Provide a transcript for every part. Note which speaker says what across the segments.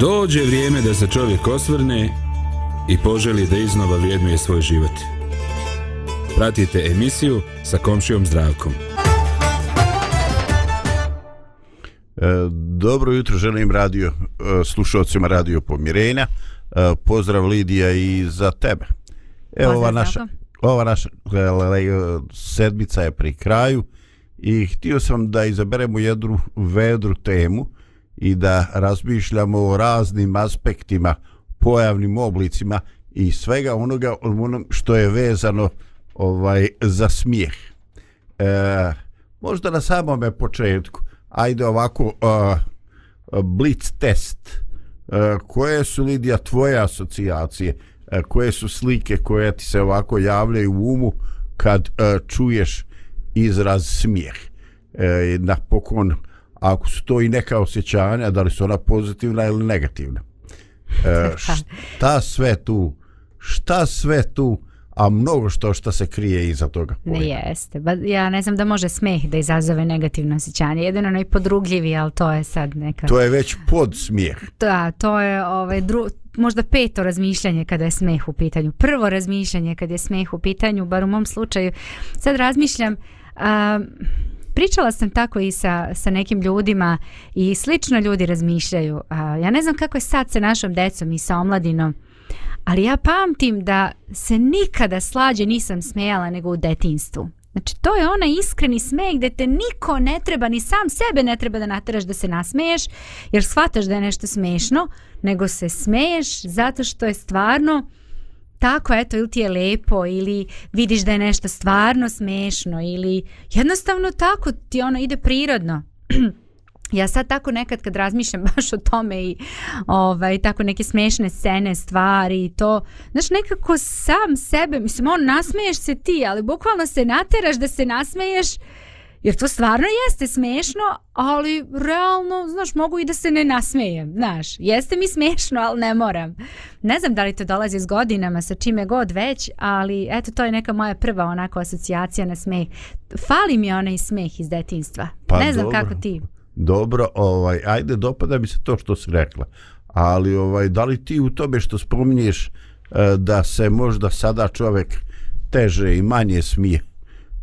Speaker 1: Dođe vrijeme da se čovjek osvrne i poželi da iznova vrijednuje svoj život. Pratite emisiju sa komšijom zdravkom.
Speaker 2: E, dobro jutro, želim radio, e, slušalcima radio Pomirenja. E, pozdrav Lidija i za tebe. Evo ova naša, ova naša sedmica je pri kraju i htio sam da izaberemo jednu vedru temu i da razmišljamo o raznim aspektima, pojavnim oblicima i svega onoga onom što je vezano ovaj za smijeh. E, možda na samom početku, ajde ovako uh, blitz test. E, koje su, Lidija, tvoje asocijacije? E, koje su slike koje ti se ovako javljaju u umu kad e, čuješ izraz smijeh? E, napokon, ako su to i neka osjećanja, da li su ona pozitivna ili negativna? Uh, šta sve tu, šta sve tu a mnogo što što se krije iza toga.
Speaker 3: Ne jeste. Ba, ja ne znam da može smeh da izazove negativno osjećanje. Jedino onaj podrugljivi, ali to je sad neka...
Speaker 2: To je već pod smijeh.
Speaker 3: Da, to je ovaj, dru... možda peto razmišljanje kada je smeh u pitanju. Prvo razmišljanje kada je smeh u pitanju, bar u mom slučaju. Sad razmišljam... A, pričala sam tako i sa, sa nekim ljudima i slično ljudi razmišljaju. A, ja ne znam kako je sad sa našom decom i sa omladinom. Ali ja pamtim da se nikada slađe nisam smejala nego u detinstvu. Znači, to je onaj iskreni smeh gdje te niko ne treba, ni sam sebe ne treba da nateraš da se nasmeješ, jer shvataš da je nešto smešno, nego se smeješ zato što je stvarno tako, eto, ili ti je lepo, ili vidiš da je nešto stvarno smešno, ili jednostavno tako ti ono ide prirodno. ja sad tako nekad kad razmišljam baš o tome i ovaj, tako neke smešne scene, stvari i to, znaš, nekako sam sebe, mislim, on nasmeješ se ti, ali bukvalno se nateraš da se nasmeješ, jer to stvarno jeste smešno, ali realno, znaš, mogu i da se ne nasmejem, znaš, jeste mi smešno, ali ne moram. Ne znam da li to dolazi s godinama, sa čime god već, ali eto, to je neka moja prva onako asocijacija na smeh. Fali mi onaj smeh iz detinstva.
Speaker 2: Pa
Speaker 3: ne znam
Speaker 2: dobro.
Speaker 3: kako ti
Speaker 2: dobro, ovaj, ajde, dopada mi se to što si rekla, ali ovaj, da li ti u tome što spominješ e, da se možda sada čovjek teže i manje smije,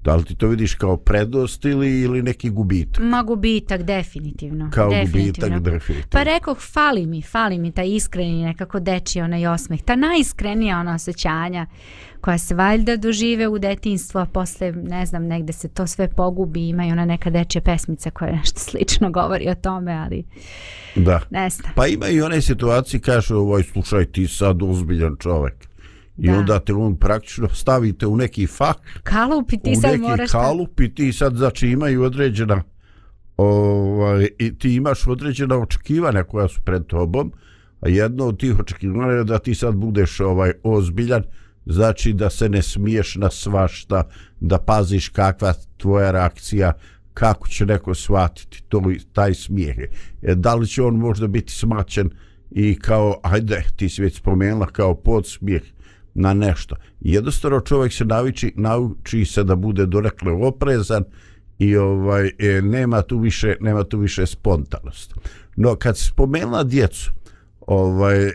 Speaker 2: da li ti to vidiš kao prednost ili, ili neki gubitak?
Speaker 3: Ma gubitak, definitivno.
Speaker 2: Kao
Speaker 3: definitivno.
Speaker 2: gubitak, definitivno.
Speaker 3: Pa rekao, fali mi, fali mi taj iskreni nekako deči onaj osmeh, ta najiskrenija ona osjećanja koja se valjda dožive u detinstvu, a posle, ne znam, negde se to sve pogubi, ima i ona neka dečja pesmica koja nešto slično govori o tome, ali
Speaker 2: da.
Speaker 3: ne znam.
Speaker 2: Pa ima i one situacije, kaže, ovaj, slušaj, ti sad ozbiljan čovjek. I da. onda te on praktično stavite u neki fak.
Speaker 3: Kalup i ti sad moraš...
Speaker 2: U neki kalup i ti sad, znači, imaju određena... Ovaj, I ti imaš određena očekivanja koja su pred tobom. A jedno od tih očekivanja je da ti sad budeš ovaj ozbiljan znači da se ne smiješ na svašta, da paziš kakva tvoja reakcija, kako će neko shvatiti to, taj smijeh. E, da li će on možda biti smaćen i kao, ajde, ti si već spomenula, kao podsmijeh na nešto. Jednostavno čovjek se naviči, nauči se da bude dorekle oprezan i ovaj e, nema tu više nema tu više spontanost. No kad se spomenula djecu, ovaj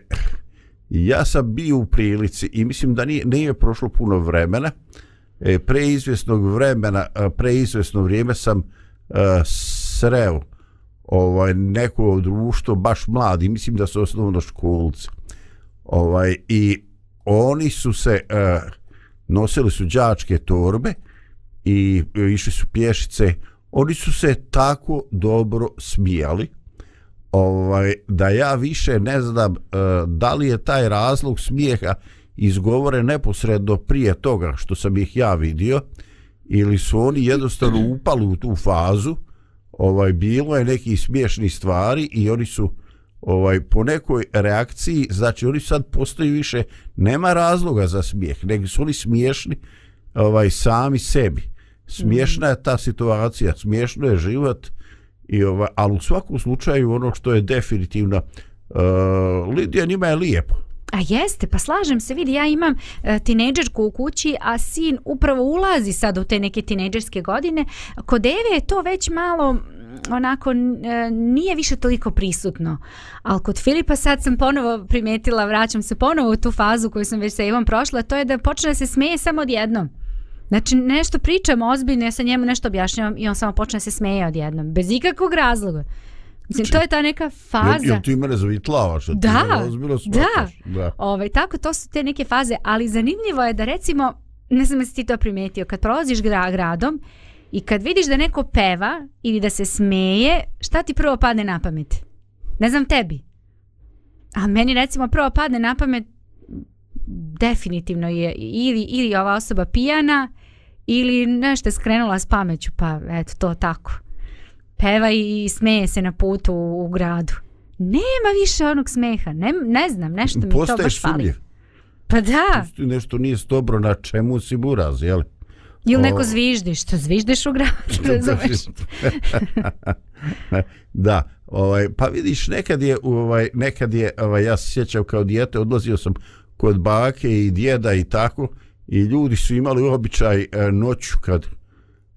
Speaker 2: ja sam bio u prilici i mislim da nije, nije prošlo puno vremena e, preizvestnog vremena preizvestno vrijeme sam e, sreo ovaj, neko društvo baš mladi mislim da su osnovno školci ovaj, i oni su se uh, nosili su đačke torbe i eh, išli su pješice. Oni su se tako dobro smijali ovaj, da ja više ne znam uh, da li je taj razlog smijeha izgovore neposredno prije toga što sam ih ja vidio ili su oni jednostavno upali u tu fazu. Ovaj bilo je neki smiješni stvari i oni su ovaj po nekoj reakciji znači oni sad postoji više nema razloga za smijeh nego su oni smiješni ovaj sami sebi smiješna je ta situacija smiješno je život I ovaj, ali u svakom slučaju ono što je definitivno uh, Lidija njima je lijepo.
Speaker 3: A jeste, pa slažem se, vidi, ja imam uh, tinejdžerku u kući, a sin upravo ulazi sad u te neke tinejdžerske godine. Kod Eve je to već malo onako e, nije više toliko prisutno. Ali kod Filipa sad sam ponovo primetila, vraćam se ponovo u tu fazu koju sam već sa Ivom prošla, to je da počne da se smeje samo odjednom. Znači nešto pričam ozbiljno, ja sa njemu nešto objašnjavam i on samo počne da se smeje odjednom, bez ikakvog razloga. Mislim, to je ta neka faza.
Speaker 2: Jel, jel ti mene zavitlavaš? Jel ti
Speaker 3: Da,
Speaker 2: ozbiljno
Speaker 3: da.
Speaker 2: da.
Speaker 3: Ovaj, tako, to su te neke faze, ali zanimljivo je da recimo, ne znam da si ti to primetio, kad prolaziš gra, gradom i kad vidiš da neko peva ili da se smeje, šta ti prvo padne na pamet? Ne znam tebi. A meni recimo prvo padne na pamet definitivno je ili, ili ova osoba pijana ili nešto je skrenula s pameću, pa eto to tako. Peva i smeje se na putu u, u gradu. Nema više onog smeha, ne, ne znam, nešto mi to
Speaker 2: Postaješ
Speaker 3: baš fali.
Speaker 2: sumnjiv.
Speaker 3: Pa da,
Speaker 2: Nešto nije dobro na čemu si buraz, jel?
Speaker 3: Ili neko zviždi, što zviždiš u gradu, razumeš?
Speaker 2: da, ovaj pa vidiš nekad je ovaj nekad je ovaj ja se sjećam kao dijete odlazio sam kod bake i djeda i tako i ljudi su imali običaj e, noću kad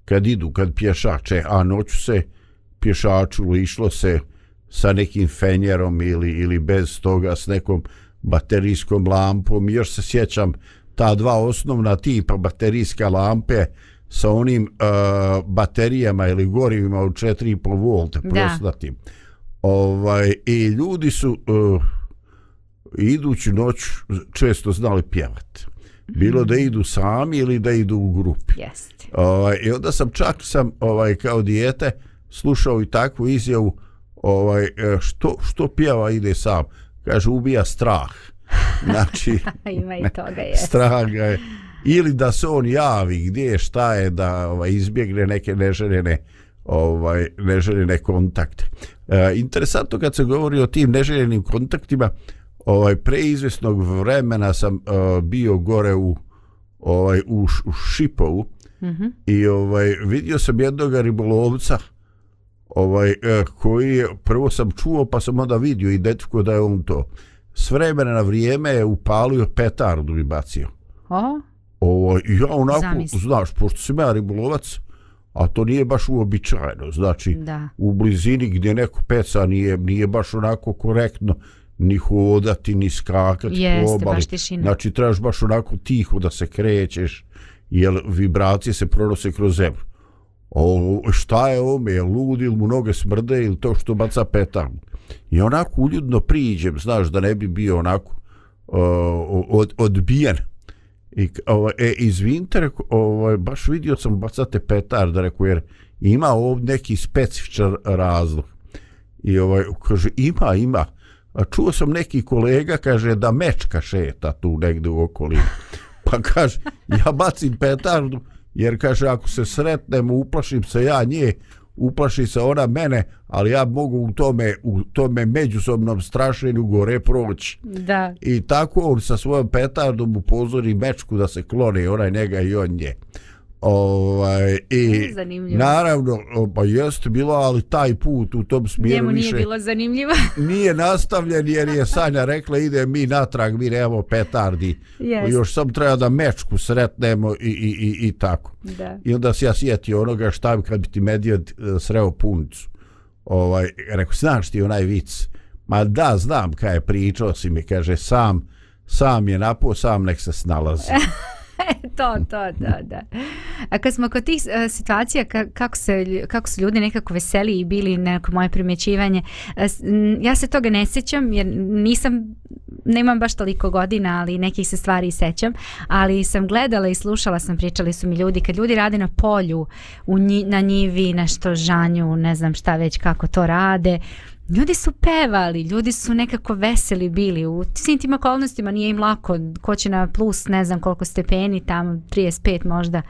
Speaker 2: kad idu kad pješače a noću se pješaču išlo se sa nekim fenjerom ili ili bez toga s nekom baterijskom lampom. Još se sjećam ta dva osnovna tipa baterijska lampe sa onim uh, baterijama ili gorivima od 4,5 volta
Speaker 3: Da.
Speaker 2: prosnatim. Ovaj, I ljudi su uh, idući noć često znali pjevat. Bilo da idu sami ili da idu u grupi.
Speaker 3: Jeste.
Speaker 2: Ovaj, I onda sam čak sam ovaj kao dijete slušao i takvu izjavu ovaj, e, što, što pjeva ide sam. Kaže, ubija strah. Znači,
Speaker 3: Ima i toga, jeste.
Speaker 2: strah ga je. Ili da se on javi gdje je, šta je, da ovaj, izbjegne neke neželjene ovaj neželjene kontakte. E, interesantno kad se govori o tim neželjenim kontaktima, ovaj preizvesnog vremena sam e, bio gore u ovaj u, Š- u Šipovu
Speaker 3: Mhm.
Speaker 2: i ovaj vidio sam jednog ribolovca ovaj e, koji je prvo sam čuo pa sam onda vidio identifikuo da je on to s vremena na vrijeme je upalio petardu i bacio
Speaker 3: O,
Speaker 2: ovo, ja onako,
Speaker 3: Zamisli.
Speaker 2: znaš, pošto sam ja ribolovac, a to nije baš uobičajeno, znači,
Speaker 3: da.
Speaker 2: u blizini gdje neko peca nije, nije baš onako korektno ni hodati, ni skakati po
Speaker 3: Jeste,
Speaker 2: obali.
Speaker 3: baš tišina.
Speaker 2: Znači, trebaš baš onako tiho da se krećeš, jer vibracije se pronose kroz zemlju. O, šta je ome, je lud ili mu noge smrde ili to što baca petardu. I onako uljudno priđem, znaš, da ne bi bio onako uh, od, odbijen. I, ovo, ovaj, e, izvinite, reko, ovaj, baš vidio sam bacate petarda, rekao, jer ima ovdje neki specifičan razlog. I ovaj, kaže, ima, ima. A čuo sam neki kolega, kaže, da mečka šeta tu negde u okolini. Pa kaže, ja bacim petardu, jer kaže, ako se sretnemo, uplašim se ja nje, uplaši se ona mene, ali ja mogu u tome, u tome međusobnom strašenju gore proći.
Speaker 3: Da.
Speaker 2: I tako on sa svojom petardom upozori mečku da se kloni onaj njega i on nje. Ovaj, i
Speaker 3: Zanimljivo.
Speaker 2: naravno, pa jeste bilo, ali taj put u tom smjeru
Speaker 3: Njemu nije
Speaker 2: više
Speaker 3: bilo zanimljivo.
Speaker 2: nije nastavljen jer je Sanja rekla ide mi natrag, mi nemamo petardi.
Speaker 3: Jeste.
Speaker 2: Još sam treba da mečku sretnemo i, i, i, i tako.
Speaker 3: Da.
Speaker 2: I onda se ja sjetio onoga šta bi kad bi ti medijed e, sreo punicu. Ovaj, rekao, znaš ti onaj vic? Ma da, znam kaj je pričao si mi, kaže, sam, sam je napo, sam nek se snalazi.
Speaker 3: to, to, da, da. A kad smo kod tih uh, situacija ka, kako, se, kako su ljudi nekako veseliji bili neko moje primjećivanje, uh, ja se toga ne sjećam jer nisam nemam baš toliko godina, ali nekih se stvari sećam, ali sam gledala i slušala sam, pričali su mi ljudi, kad ljudi rade na polju, u nji, na njivi, nešto žanju, ne znam šta već kako to rade, Ljudi su pevali, ljudi su nekako veseli bili u svim tim okolnostima, nije im lako, ko će na plus ne znam koliko stepeni, tamo 35 možda,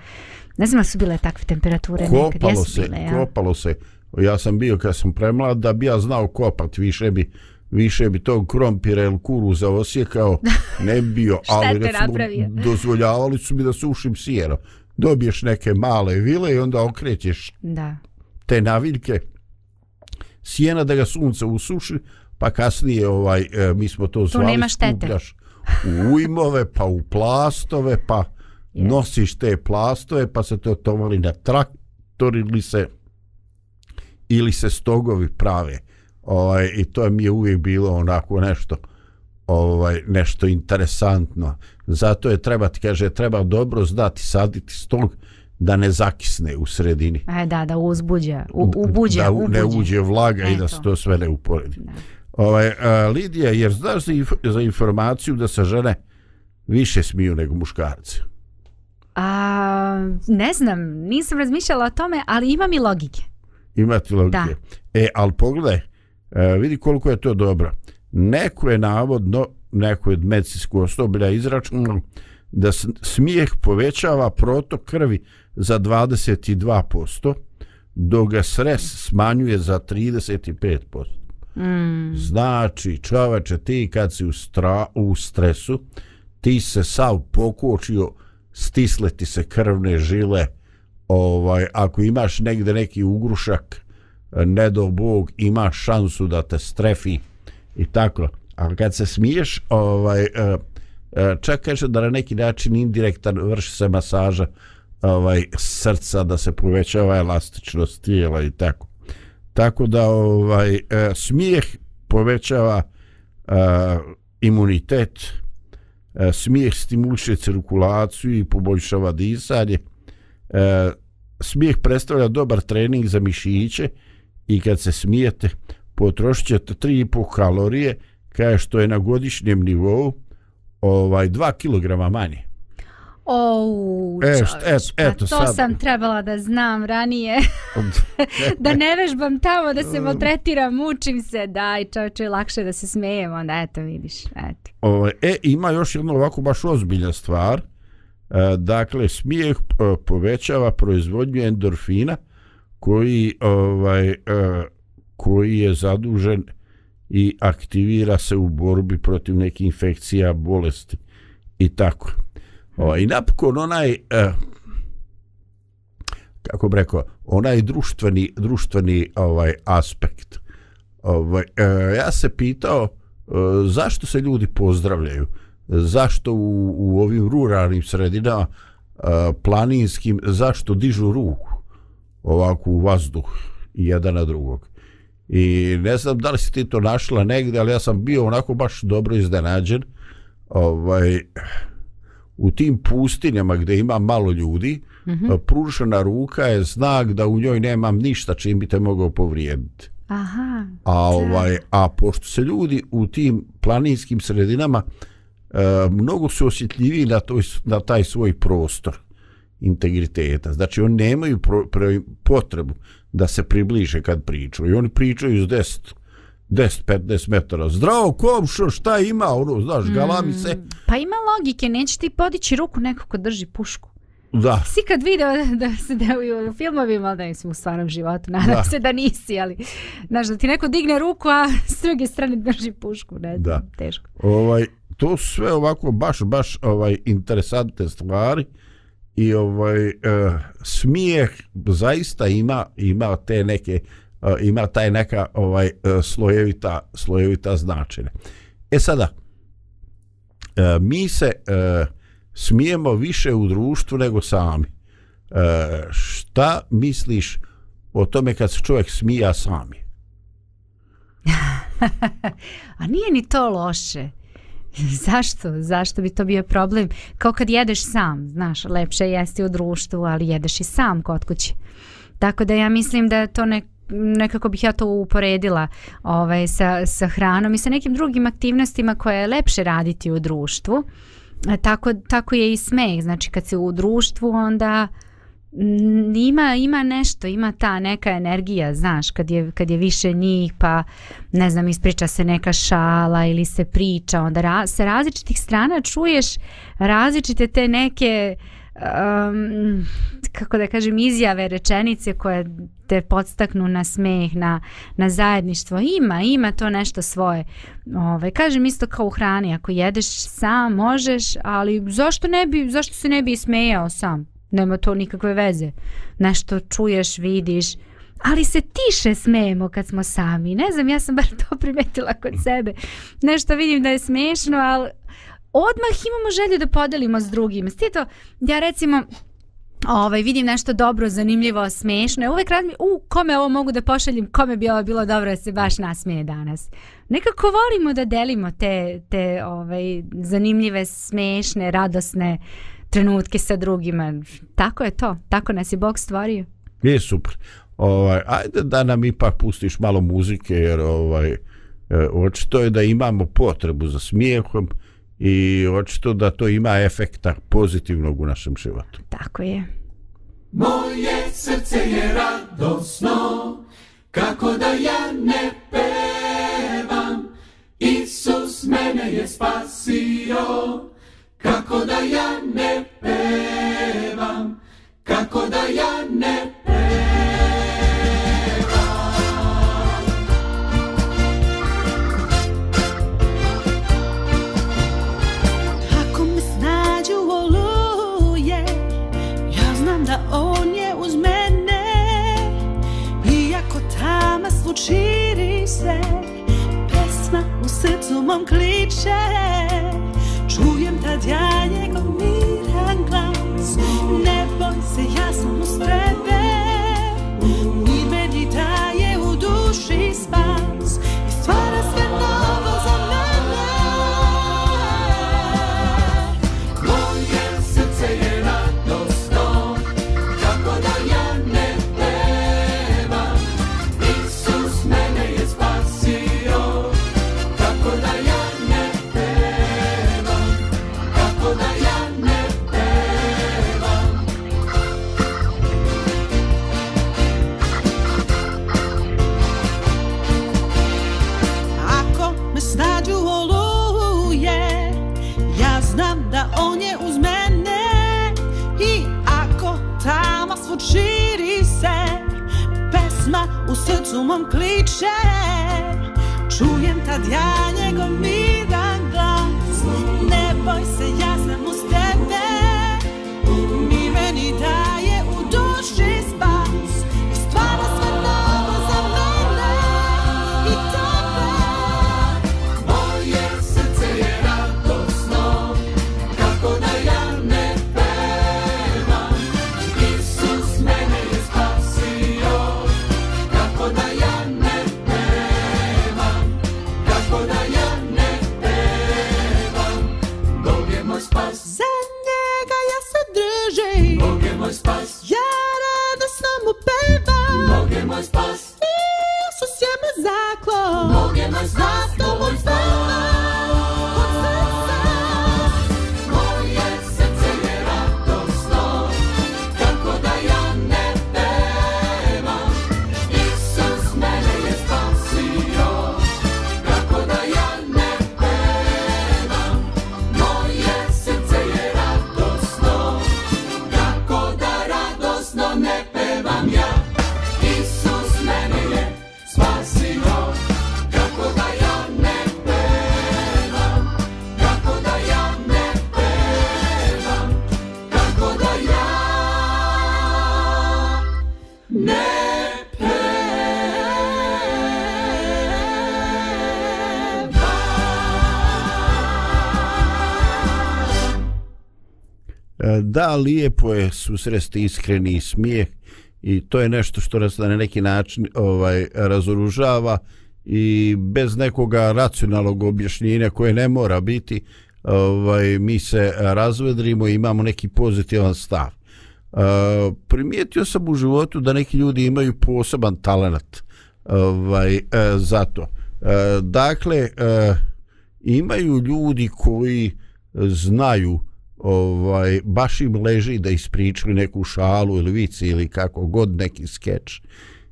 Speaker 3: ne znam da su bile takve temperature nekad,
Speaker 2: kopalo
Speaker 3: jesu
Speaker 2: se,
Speaker 3: bile, ja.
Speaker 2: kopalo se. Ja sam bio kad sam premlad da bi ja znao kopat, više bi više bi tog krompira ili kuruza osjekao, ne bi bio, ali recimo
Speaker 3: napravio.
Speaker 2: dozvoljavali su mi da sušim sjero. Dobiješ neke male vile i onda okrećeš
Speaker 3: Da.
Speaker 2: te naviljke sjena da ga sunce usuši, pa kasnije ovaj e, mi smo to zvali
Speaker 3: nema štete.
Speaker 2: skupljaš u ujmove, pa u plastove, pa
Speaker 3: Jest.
Speaker 2: nosiš te plastove, pa se to tovali na traktor ili se ili se stogovi prave. Ovaj, I to mi je uvijek bilo onako nešto ovaj nešto interesantno. Zato je treba ti kaže treba dobro znati saditi stog da ne zakisne u sredini.
Speaker 3: E, da, da uzbuđa, u, ubuđa,
Speaker 2: da
Speaker 3: ubuđe.
Speaker 2: ne uđe vlaga i da
Speaker 3: Eto.
Speaker 2: se to sve ne uporedi.
Speaker 3: Da.
Speaker 2: Ovaj, a, Lidija, jer znaš za, inf- za informaciju da se žene više smiju nego muškarci?
Speaker 3: A, ne znam, nisam razmišljala o tome, ali ima mi logike.
Speaker 2: Imate logike.
Speaker 3: Da.
Speaker 2: E, ali pogledaj, e, vidi koliko je to dobro. Neko je navodno, neko je medicinsko osoblja izračunalo da smijeh povećava protok krvi za 22%, dok ga stres smanjuje za 35%.
Speaker 3: Mm,
Speaker 2: Znači, čoveče, ti kad si u, stra, u stresu, ti se sav pokočio, stisle ti se krvne žile, ovaj, ako imaš negde neki ugrušak, ne do Bog, imaš šansu da te strefi i tako. A kad se smiješ, ovaj, e, e, čak kaže da na neki način indirektan vrši se masaža ovaj, srca, da se povećava elastičnost tijela i tako. Tako da ovaj e, smijeh povećava e, imunitet, e, smijeh stimuliše cirkulaciju i poboljšava disanje. E, smijeh predstavlja dobar trening za mišiće i kad se smijete potrošit ćete 3,5 kalorije kao što je na godišnjem nivou ovaj 2 kg manje.
Speaker 3: O,
Speaker 2: E, et-
Speaker 3: pa
Speaker 2: eto
Speaker 3: to
Speaker 2: sad.
Speaker 3: sam trebala da znam ranije. da ne vežbam tamo, da se maltretiram, mučim se, daj čovječe, lakše da se smejem, onda eto vidiš, eto.
Speaker 2: Ovaj, e, ima još jedna ovako baš ozbiljna stvar. E, dakle, smijeh e, povećava proizvodnju endorfina koji ovaj e, koji je zadužen i aktivira se u borbi protiv nekih infekcija, bolesti i tako. Ovaj, I napokon onaj e, kako bi rekao, onaj društveni, društveni ovaj aspekt. Ovaj, e, ja se pitao e, zašto se ljudi pozdravljaju, zašto u, u ovim ruralnim sredinama planinskim, zašto dižu ruku ovako u vazduh jedan na drugog. I ne znam da li si ti to našla negdje, ali ja sam bio onako baš dobro iznenađen. Ovaj, u tim pustinjama gdje ima malo ljudi, mm -hmm. pružena ruka je znak da u njoj nemam ništa čim bi te mogao povrijediti.
Speaker 3: Aha,
Speaker 2: A ovaj a pošto se ljudi u tim planinskim sredinama e, mnogo su osjetljiviji na toj na taj svoj prostor integriteta. Znači oni nemaju pro, pro, potrebu da se približe kad pričaju. I oni pričaju s 10 10-15 metara. Zdravo, komšo, šta ima? Ono, znaš, galami se.
Speaker 3: pa ima logike, neće ti podići ruku neko ko drži pušku.
Speaker 2: Da.
Speaker 3: Si kad video da, da se da u filmovima, da mislim u stvarnom životu, nadam
Speaker 2: Da.
Speaker 3: se da nisi, ali znaš da ti neko digne ruku, a s druge strane drži pušku, ne znam,
Speaker 2: Da.
Speaker 3: teško.
Speaker 2: Ovaj, to su sve ovako baš, baš ovaj, interesantne stvari i ovaj uh, smijeh zaista ima ima te neke uh, E, ima taj neka ovaj uh, slojevita slojevita značenja. E sada uh, mi se uh, smijemo više u društvu nego sami. Uh, šta misliš o tome kad se čovjek smija sami?
Speaker 3: A nije ni to loše. Zašto? Zašto bi to bio problem? Kao kad jedeš sam, znaš, lepše jesti u društvu, ali jedeš i sam kod kuće. Tako da ja mislim da to ne, nekako bih ja to uporedila ovaj, sa, sa hranom i sa nekim drugim aktivnostima koje je lepše raditi u društvu. E, tako, tako je i smeh. Znači kad se u društvu onda ima ima nešto, ima ta neka energija, znaš, kad je, kad je više njih, pa ne znam, ispriča se neka šala ili se priča, onda ra, sa različitih strana čuješ različite te neke um, kako da kažem izjave, rečenice koje te podstaknu na smeh, na, na zajedništvo. Ima, ima to nešto svoje. Ove, kažem isto kao u hrani, ako jedeš sam, možeš, ali zašto ne bi, zašto se ne bi smejao sam? Nema to nikakve veze. Nešto čuješ, vidiš, ali se tiše smejemo kad smo sami. Ne znam, ja sam bar to primetila kod sebe. Nešto vidim da je smešno, ali odmah imamo želju da podelimo s drugim. Sti to, ja recimo, ovaj, vidim nešto dobro, zanimljivo, smešno. Uvek radim, u, kome ovo mogu da pošaljem, kome bi ovo bilo dobro da se baš nasmije danas. Nekako volimo da delimo te, te ovaj, zanimljive, smešne, radosne trenutke sa drugima. Tako je to, tako nas je Bog stvorio.
Speaker 2: Je super. Ovaj, ajde da nam ipak pustiš malo muzike, jer ovaj, e, očito je da imamo potrebu za smijehom i očito da to ima efekta pozitivnog u našem životu.
Speaker 3: Tako je.
Speaker 4: Moje srce je radosno, kako da ja ne pevam. Isus mene je spasio, kako da ja ne pevam, kako da ja ne
Speaker 5: širi se. Pesma u srcu mom kliče. Čujem tad ja njegov miran glas. Ne boj se, ja sam uz tebe. I meni daje u duši
Speaker 4: Da,
Speaker 2: lijepo je susresti iskreni smijeh i to je nešto što nas na neki način ovaj razoružava i bez nekoga racionalnog objašnjenja koje ne mora biti ovaj mi se razvedrimo i imamo neki pozitivan stav. E, primijetio sam u životu da neki ljudi imaju poseban talent ovaj, e, za to. E, dakle, e, imaju ljudi koji znaju ovaj baš im leži da ispričaju neku šalu ili vic ili kako god neki skeč.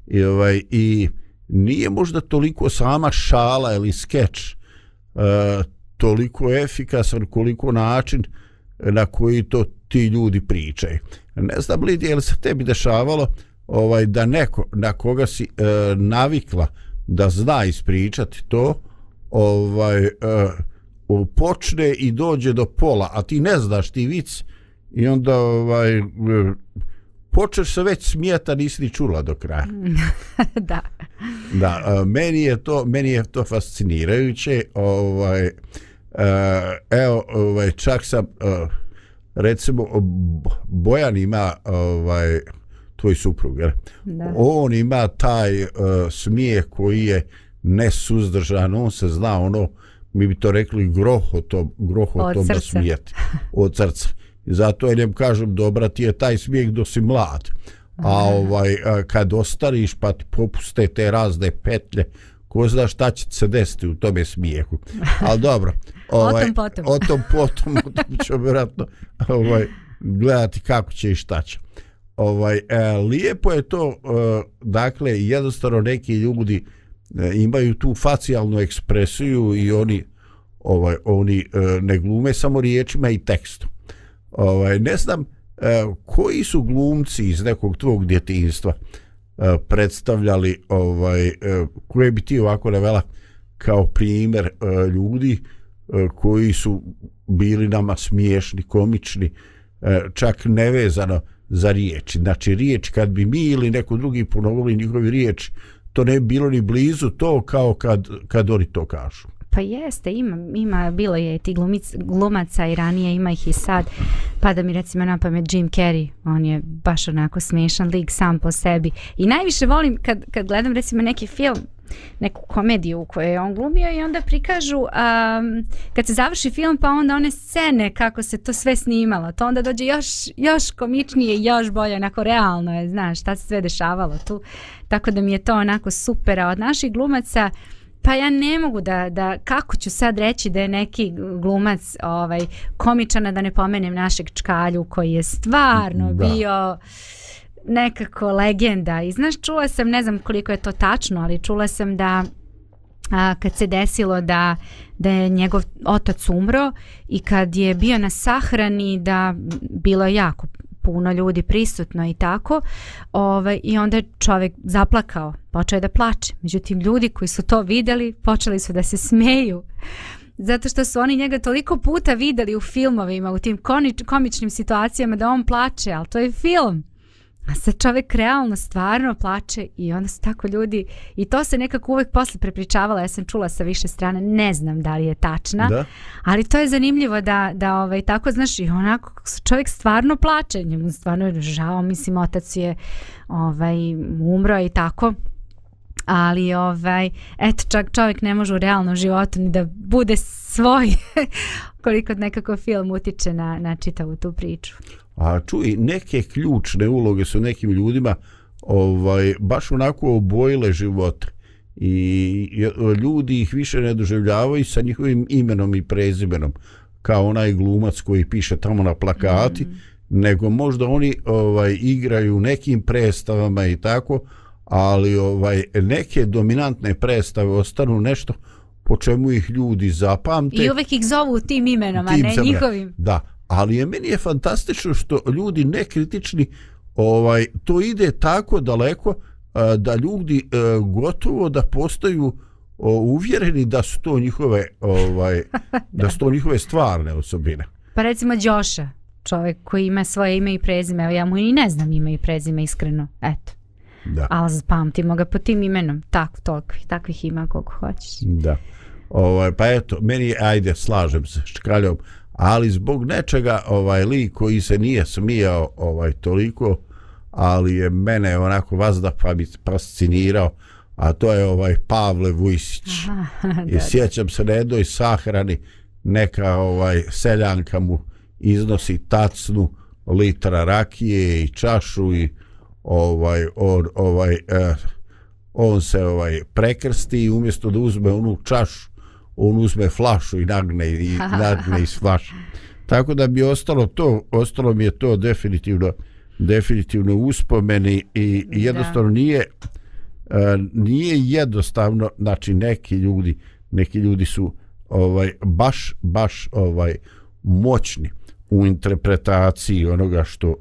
Speaker 2: I ovaj i nije možda toliko sama šala ili skeč uh, toliko efikasan koliko način na koji to ti ljudi pričaju. Ne znam Lidija je li se tebi dešavalo ovaj da neko na koga si uh, navikla da zna ispričati to ovaj uh, počne i dođe do pola, a ti ne znaš ti vic i onda ovaj e, počeš se već smijeta, nisi ni čula do kraja.
Speaker 3: da.
Speaker 2: Da, a, meni je to meni je to fascinirajuće, ovaj e, evo, ovaj čak sam e, recimo Bojan ima ovaj tvoj suprug?
Speaker 3: Da.
Speaker 2: on ima taj uh, smijeh koji je nesuzdržan on se zna ono mi bi to rekli grohotom grohotom
Speaker 3: Od
Speaker 2: da
Speaker 3: srca.
Speaker 2: smijeti od srca. I zato ja njem kažem dobra ti je taj smijeh dok si mlad. A ovaj a, kad ostariš pa ti popuste te razne petlje ko zna šta će se desiti u tome smijehu. Ali dobro ovaj,
Speaker 3: tom potom.
Speaker 2: o tom potom o tom ćemo vjerojatno ovaj, gledati kako će i šta će. Ovaj e, lijepo je to e, dakle jednostavno neki ljudi E, imaju tu facijalnu ekspresiju i oni ovaj oni e, ne glume samo riječima i tekstom ovaj ne znam e, koji su glumci iz nekog tvog djetinjstva predstavljali ovaj koje bi ti ovako navela kao primjer ljudi koji su bili nama smiješni, komični, čak nevezano za riječi. Znači riječ kad bi mi ili neko drugi ponovili njihovi riječi, to ne bi bilo ni blizu to kao kad, kad oni to kažu.
Speaker 3: Pa jeste, ima, ima, bilo je ti glumic, glumaca i ranije, ima ih i sad. Pa da mi recimo na pamet Jim Carrey, on je baš onako smiješan lik sam po sebi. I najviše volim kad, kad gledam recimo neki film, neku komediju u kojoj je on glumio i onda prikažu um, kad se završi film pa onda one scene kako se to sve snimalo to onda dođe još, još komičnije i još bolje onako realno je znaš šta se sve dešavalo tu tako da mi je to onako super a od naših glumaca Pa ja ne mogu da, da, kako ću sad reći da je neki glumac ovaj, komičan, da ne pomenem našeg čkalju koji je stvarno
Speaker 2: da.
Speaker 3: bio nekako legenda. I znaš, čula sam, ne znam koliko je to tačno, ali čula sam da a, kad se desilo da, da je njegov otac umro i kad je bio na sahrani da bilo je jako puno ljudi prisutno i tako ovaj, i onda je čovjek zaplakao počeo je da plače. Međutim ljudi koji su to vidjeli počeli su da se smeju. Zato što su oni njega toliko puta vidjeli u filmovima u tim konič, komičnim situacijama da on plače ali to je film. A sad čovjek realno stvarno plače i onda su tako ljudi i to se nekako uvek posle prepričavalo, ja sam čula sa više strane, ne znam da li je tačna,
Speaker 2: Da?
Speaker 3: ali to je zanimljivo da, da ovaj, tako znaš i onako čovjek stvarno plače, njemu stvarno je žao, mislim otac je ovaj, umro i tako, ali ovaj, eto čak čovjek ne može u realnom životu ni da bude svoj koliko nekako film utiče na, na čitavu tu priču.
Speaker 2: A čuj, neke ključne uloge su nekim ljudima ovaj baš onako obojile živote i ljudi ih više ne doživljavaju sa njihovim imenom i prezimenom kao onaj glumac koji piše tamo na plakati mm. nego možda oni ovaj igraju nekim predstavama i tako ali ovaj neke dominantne predstave ostanu nešto po čemu ih ljudi zapamte
Speaker 3: I uvek ih zovu tim imenom, a
Speaker 2: tim
Speaker 3: ne
Speaker 2: sam re-
Speaker 3: njihovim.
Speaker 2: Da, ali je meni je fantastično što ljudi nekritični ovaj to ide tako daleko a, da ljudi a, gotovo da postaju uvjereni da su to njihove ovaj da su to njihove stvarne osobine.
Speaker 3: Pa recimo Đoša, čovjek koji ima svoje ime i prezime, evo ja mu i ne znam ime i prezime iskreno, eto.
Speaker 2: Da.
Speaker 3: Ali zapamtimo ga po tim imenom, tako, toliko, takvih ima koliko hoćeš.
Speaker 2: Da. Ovaj pa eto, meni ajde slažem se s Čkaljom, ali zbog nečega ovaj lik koji se nije smijao ovaj toliko, ali je mene onako vazda pa bi fascinirao, a to je ovaj Pavle Vujsić.
Speaker 3: Aha,
Speaker 2: I sjećam se na jednoj sahrani neka ovaj seljanka mu iznosi tacnu litra rakije i čašu i ovaj on, ovaj eh, on se ovaj prekrsti i umjesto da uzme onu čašu on uzme flašu i nagne i nagne iz flaše. Tako da bi ostalo to, ostalo mi je to definitivno definitivno uspomeni i
Speaker 3: Da.
Speaker 2: jednostavno nije e, nije jednostavno znači neki ljudi neki ljudi su ovaj baš baš ovaj moćni u interpretaciji onoga što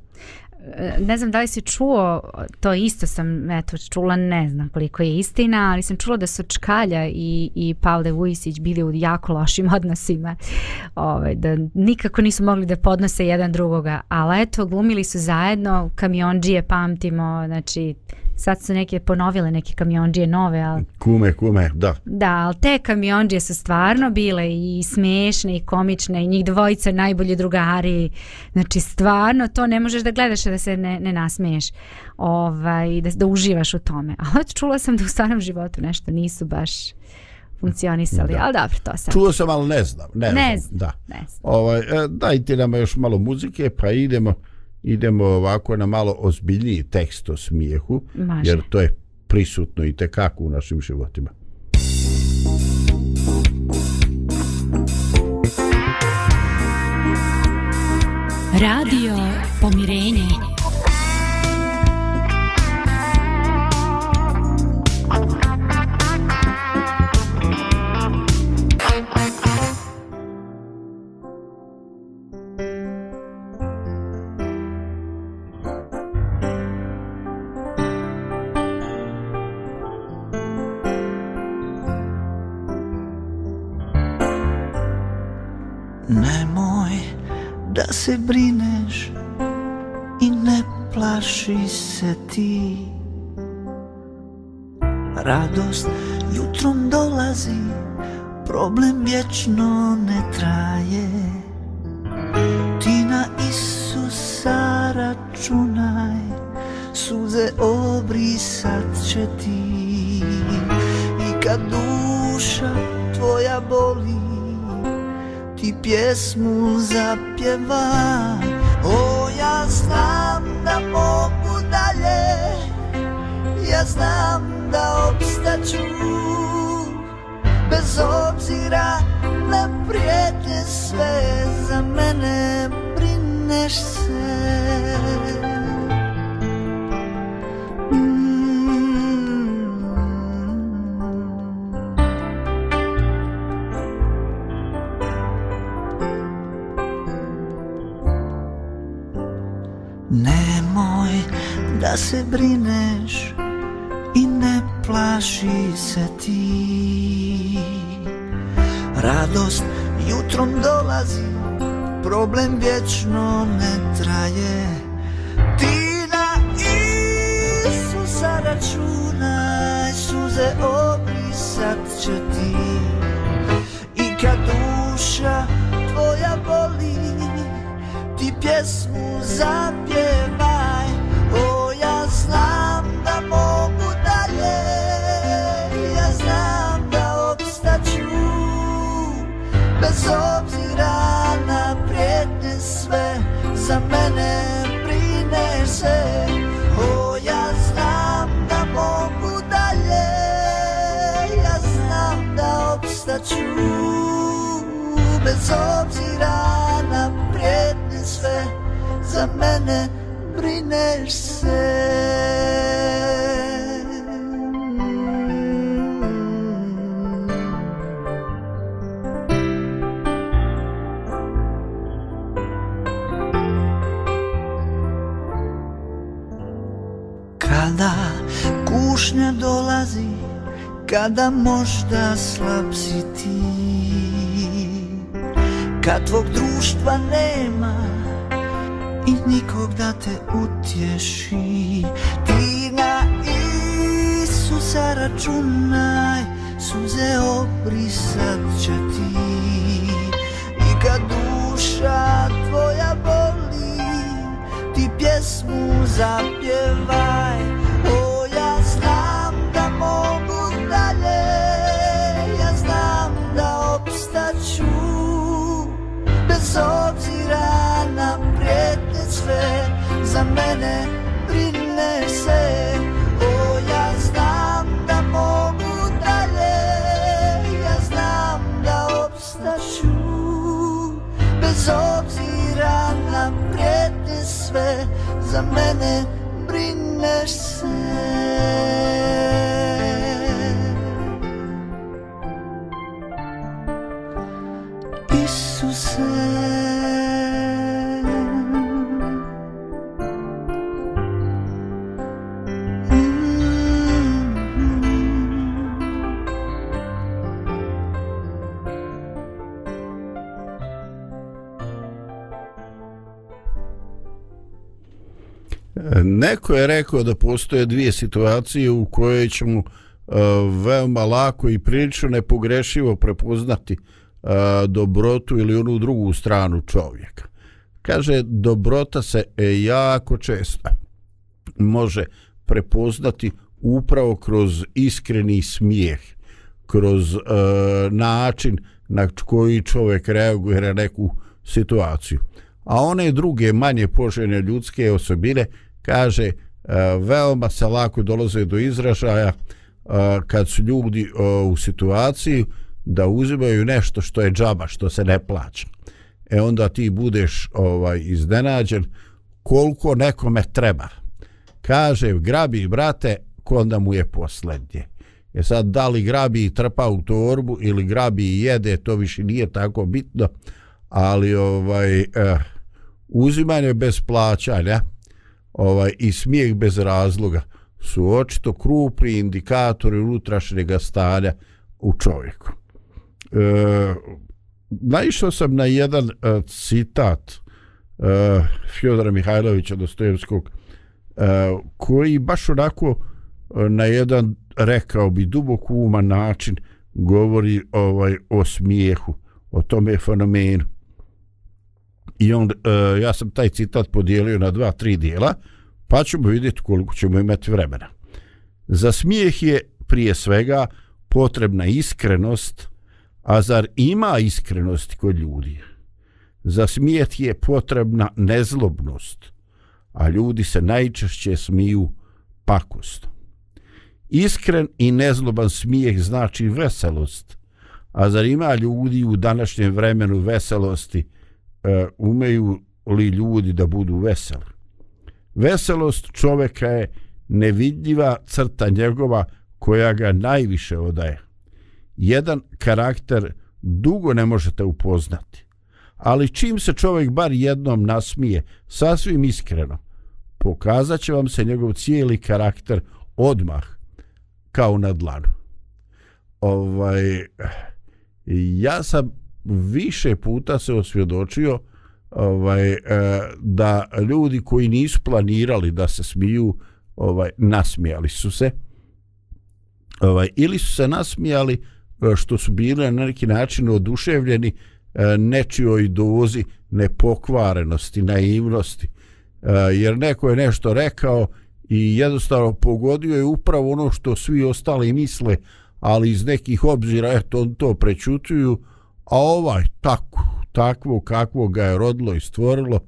Speaker 3: E, ne znam da li si čuo, to isto sam eto, čula, ne znam koliko je istina, ali sam čula da su Čkalja i, i Pavle Vujisić bili u jako lošim odnosima, ovaj, da nikako nisu mogli da podnose jedan drugoga, ali eto, glumili su zajedno, kamionđije pamtimo, znači sad su neke ponovile neke kamionđije nove, ali
Speaker 2: Kume, kume, da.
Speaker 3: Da, ali te kamionđije su stvarno bile i smešne i komične i njih dvojica najbolji drugari. Znači stvarno to ne možeš da gledaš da se ne, ne nasmeješ ovaj, da, da uživaš u tome. A od čula sam da u stvarnom životu nešto nisu baš funkcionisali,
Speaker 2: Da.
Speaker 3: ali dobro, to sam.
Speaker 2: Čuo sam, ali ne znam. Ne,
Speaker 3: Ne
Speaker 2: znam.
Speaker 3: znam,
Speaker 2: Da.
Speaker 3: ne znam.
Speaker 2: Ovaj, e, dajte nam još malo muzike, pa idemo idemo ovako na malo ozbiljniji tekst o smijehu,
Speaker 3: Može.
Speaker 2: jer to je prisutno i tekako u našim životima.
Speaker 6: Radio Pomirenje.
Speaker 7: Se brineš i ne plaši se ti. Radost jutrom dolazi, problem vječno ne traje. Ti na Isusa računaj, suze obrisat će ti. I kad duša pjesmu zapjeva. O, ja znam da mogu dalje Ja znam da obstaću. Bez obzira na prijetnje sve Za mene se brineš i ne plaši se ti. Radost jutrom dolazi, problem vječno ne traje. Ti na Isusa računaj, suze obrisat će ti. I kad duša tvoja boli, ti pjesmu zapjevaj mene brineš se. Kada kušnja dolazi Kada možda slab si ti. Kad tvog društva nema nikog da te utješi. Ti na Isusa računaj Suze obrisat će ti. I kad duša tvoja boli Ti pjesmu zapjevaj. O, ja znam da mogu dalje Ja znam da opstaću Bez obzira sve Za mene brineš se. O, ja znam da mogu dalje Ja znam da obstaću. Bez obzira na prijetnje sve Za mene brineš se.
Speaker 2: Neko je rekao da postoje dvije situacije u koje ćemo uh, veoma lako i prilično nepogrešivo prepoznati uh, dobrotu ili onu drugu stranu čovjeka. Kaže, dobrota se jako često može prepoznati upravo kroz iskreni smijeh, kroz uh, način na koji čovjek reaguje na neku situaciju. A one druge manje poželjne ljudske osobine kaže e, veoma se lako dolaze do izražaja e, kad su ljudi e, u situaciji da uzimaju nešto što je džaba, što se ne plaća. E onda ti budeš ovaj iznenađen koliko nekome treba. Kaže, grabi brate, onda mu je poslednje. E sad, da li grabi i trpa u torbu ili grabi i jede, to više nije tako bitno, ali ovaj, eh, uzimanje bez plaćanja, ovaj i smijeh bez razloga su očito krupni indikatori unutrašnjega stanja u čovjeku. E, naišao sam na jedan e, citat e, Fjodora Mihajlovića Dostojevskog e, koji baš onako e, na jedan rekao bi duboko uman način govori ovaj o smijehu, o tome fenomenu. I on, uh, ja sam taj citat podijelio na dva, tri dijela, pa ćemo vidjeti koliko ćemo imati vremena. Za smijeh je prije svega potrebna iskrenost, a zar ima iskrenosti kod ljudi? Za smijet je potrebna nezlobnost, a ljudi se najčešće smiju pakost. Iskren i nezloban smijeh znači veselost, a zar ima ljudi u današnjem vremenu veselosti, e, umeju li ljudi da budu veseli. Veselost čoveka je nevidljiva crta njegova koja ga najviše odaje. Jedan karakter dugo ne možete upoznati. Ali čim se čovjek bar jednom nasmije, sasvim iskreno, pokazat će vam se njegov cijeli karakter odmah, kao na dlanu. Ovaj, ja sam više puta se osvjedočio ovaj, e, da ljudi koji nisu planirali da se smiju, ovaj, nasmijali su se. Ovaj, ili su se nasmijali e, što su bili na neki način oduševljeni e, nečijoj dozi nepokvarenosti, naivnosti. Jer neko je nešto rekao i jednostavno pogodio je upravo ono što svi ostali misle, ali iz nekih obzira, eto, on to prečutuju, a ovaj tako, takvo kakvo ga je rodilo i stvorilo,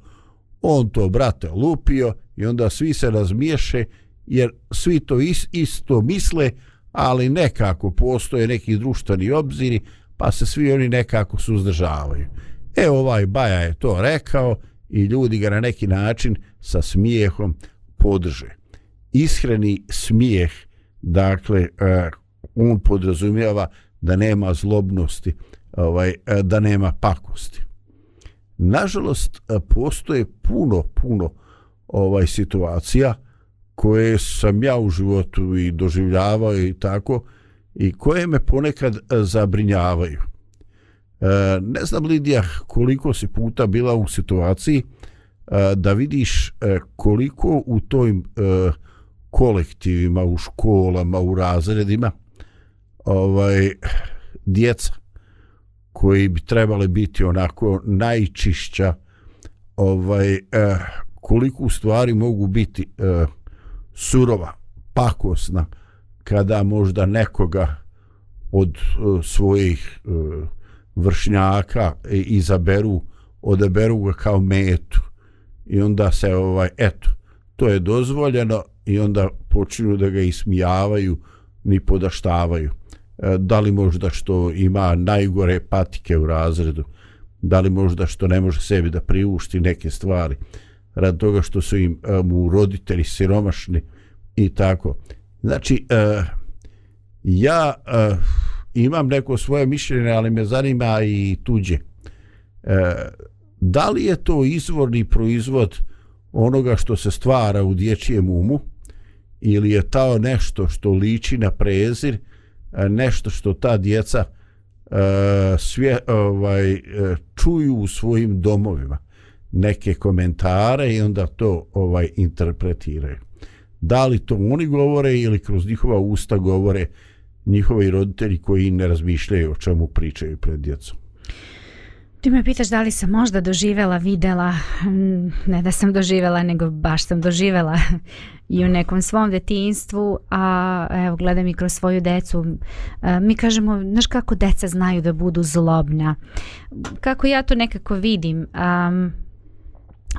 Speaker 2: on to, brate, lupio i onda svi se razmiješe, jer svi to is, isto misle, ali nekako postoje neki društveni obziri, pa se svi oni nekako suzdržavaju. E, ovaj Baja je to rekao i ljudi ga na neki način sa smijehom podrže. Ishreni smijeh, dakle, uh, on podrazumijeva da nema zlobnosti, ovaj e, da nema pakosti. Nažalost e, postoje puno puno ovaj situacija koje sam ja u životu i doživljavao i tako i koje me ponekad e, zabrinjavaju. Ne znam Lidija koliko si puta bila u situaciji da vidiš koliko u tojim kolektivima, u školama, u razredima ovaj djeca koji bi trebali biti onako najčišća ovaj eh, koliko u stvari mogu biti eh, surova pakosna kada možda nekoga od eh, svojih eh, vršnjaka eh, izaberu odaberu ga kao metu. I onda se ovaj eto to je dozvoljeno i onda počinju da ga ismijavaju ni podaštavaju. E, da li možda što ima najgore patike u razredu, da li možda što ne može sebi da priušti neke stvari, rad toga što su im e, mu roditelji siromašni i tako. Znači, uh, ja uh, imam neko svoje mišljenje, ali me zanima i tuđe. Uh, da li je to izvorni proizvod onoga što se stvara u dječjem umu ili je to nešto što liči na prezir uh, E, nešto što ta djeca uh, svje, ovaj, e, čuju u svojim domovima. neke komentare i onda to ovaj interpretiraju. Da li to oni govore ili kroz njihova usta govore njihovi roditelji koji ne razmišljaju o čemu pričaju pred djecom.
Speaker 3: Ti me pitaš da li sam možda doživela, videla, mm, ne da sam doživela, nego baš sam doživela i u nekom svom detinstvu, a evo gledam i kroz svoju decu. E, mi kažemo, znaš kako deca znaju da budu zlobna. Kako ja to nekako vidim, um,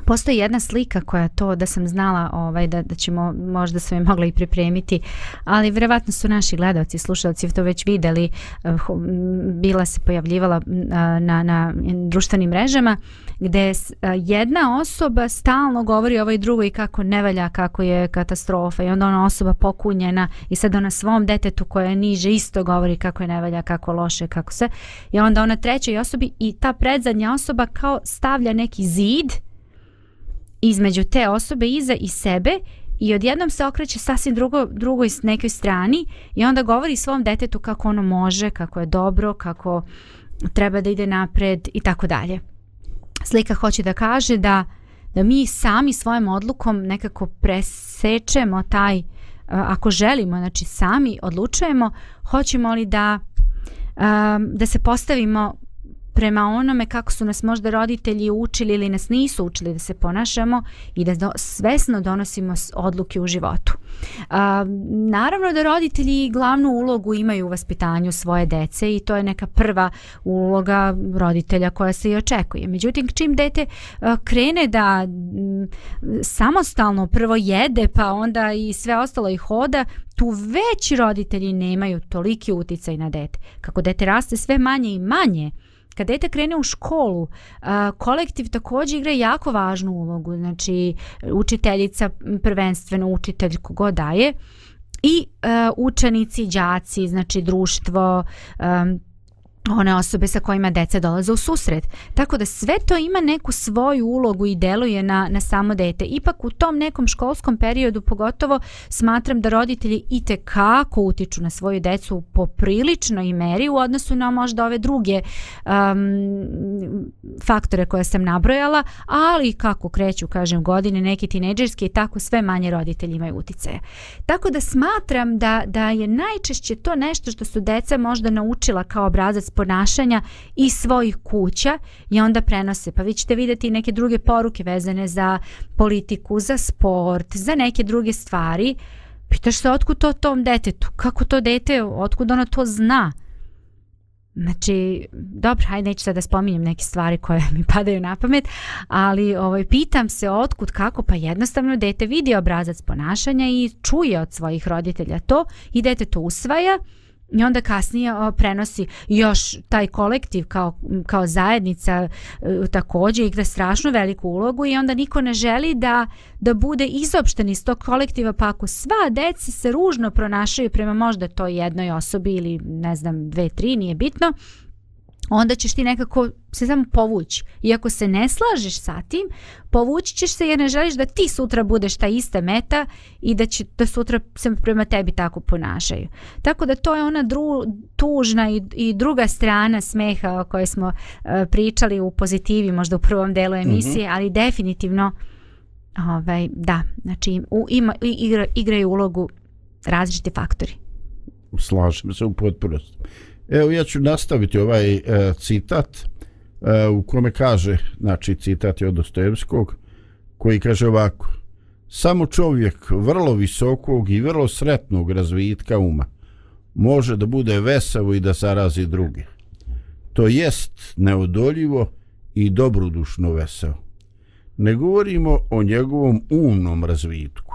Speaker 3: Postoji jedna slika koja to da sam znala ovaj da da ćemo možda sam je mogla i pripremiti, ali vjerovatno su naši gledaoci, slušalci to već videli, eh, bila se pojavljivala eh, na na društvenim mrežama gdje eh, jedna osoba stalno govori ovoj drugoj kako ne valja, kako je katastrofa i onda ona osoba pokunjena i sad ona svom detetu koja je niže isto govori kako je ne valja, kako loše, kako se i onda ona trećoj osobi i ta predzadnja osoba kao stavlja neki zid između te osobe iza i sebe i odjednom se okreće sasvim drugo, drugoj nekoj strani i onda govori svom detetu kako ono može, kako je dobro, kako treba da ide napred i tako dalje. Slika hoće da kaže da da mi sami svojom odlukom nekako presečemo taj ako želimo, znači sami odlučujemo hoćemo li da da se postavimo prema onome kako su nas možda roditelji učili ili nas nisu učili da se ponašamo i da do, svesno donosimo odluke u životu. A, naravno da roditelji glavnu ulogu imaju u vaspitanju svoje dece i to je neka prva uloga roditelja koja se i očekuje. Međutim, čim dete a, krene da m, samostalno prvo jede pa onda i sve ostalo i hoda, tu već roditelji nemaju toliki uticaj na dete. Kako dete raste sve manje i manje, kad dete krene u školu, kolektiv također igra jako važnu ulogu, znači učiteljica prvenstveno učitelj kogod daje i e, učenici, đaci, znači društvo, um, one osobe sa kojima deca dolaze u susret. Tako da sve to ima neku svoju ulogu i deluje na, na samo dete. Ipak u tom nekom školskom periodu pogotovo smatram da roditelji i kako utiču na svoju decu po priličnoj meri u odnosu na možda ove druge um, faktore koje sam nabrojala, ali kako kreću, kažem, godine, neki tineđerski i tako sve manje roditelji imaju uticaja. Tako da smatram da, da je najčešće to nešto što su deca možda naučila kao obrazac ponašanja iz svojih kuća i onda prenose. Pa vi ćete vidjeti neke druge poruke vezane za politiku, za sport, za neke druge stvari. Pitaš se otkud to tom detetu? Kako to dete, otkud ono to zna? Znači, dobro, hajde neću sad da spominjem neke stvari koje mi padaju na pamet, ali ovaj, pitam se otkud, kako, pa jednostavno dete vidi obrazac ponašanja i čuje od svojih roditelja to i dete to usvaja i onda kasnije o, prenosi još taj kolektiv kao, kao zajednica e, također igra strašno veliku ulogu i onda niko ne želi da, da bude izopšten iz tog kolektiva pa ako sva deca se ružno pronašaju prema možda toj jednoj osobi ili ne znam dve, tri, nije bitno onda ćeš ti nekako se samo povući. Iako se ne slažeš sa tim, povući ćeš se jer ne želiš da ti sutra budeš ta ista meta i da će da sutra se prema tebi tako ponašaju. Tako da to je ona dru, tužna i, i druga strana smeha o kojoj smo uh, pričali u pozitivi, možda u prvom delu emisije, mm -hmm. ali definitivno ovaj, da, znači u, ima, igra, igraju ulogu različiti faktori.
Speaker 2: Slažem se u potpunosti. Evo ja ću nastaviti ovaj e, citat e, u kome kaže, znači citat je od Dostojevskog, koji kaže ovako Samo čovjek vrlo visokog i vrlo sretnog razvitka uma može da bude vesavo i da zarazi druge. To jest neodoljivo i dobrodušno veselo. Ne govorimo o njegovom umnom razvitku,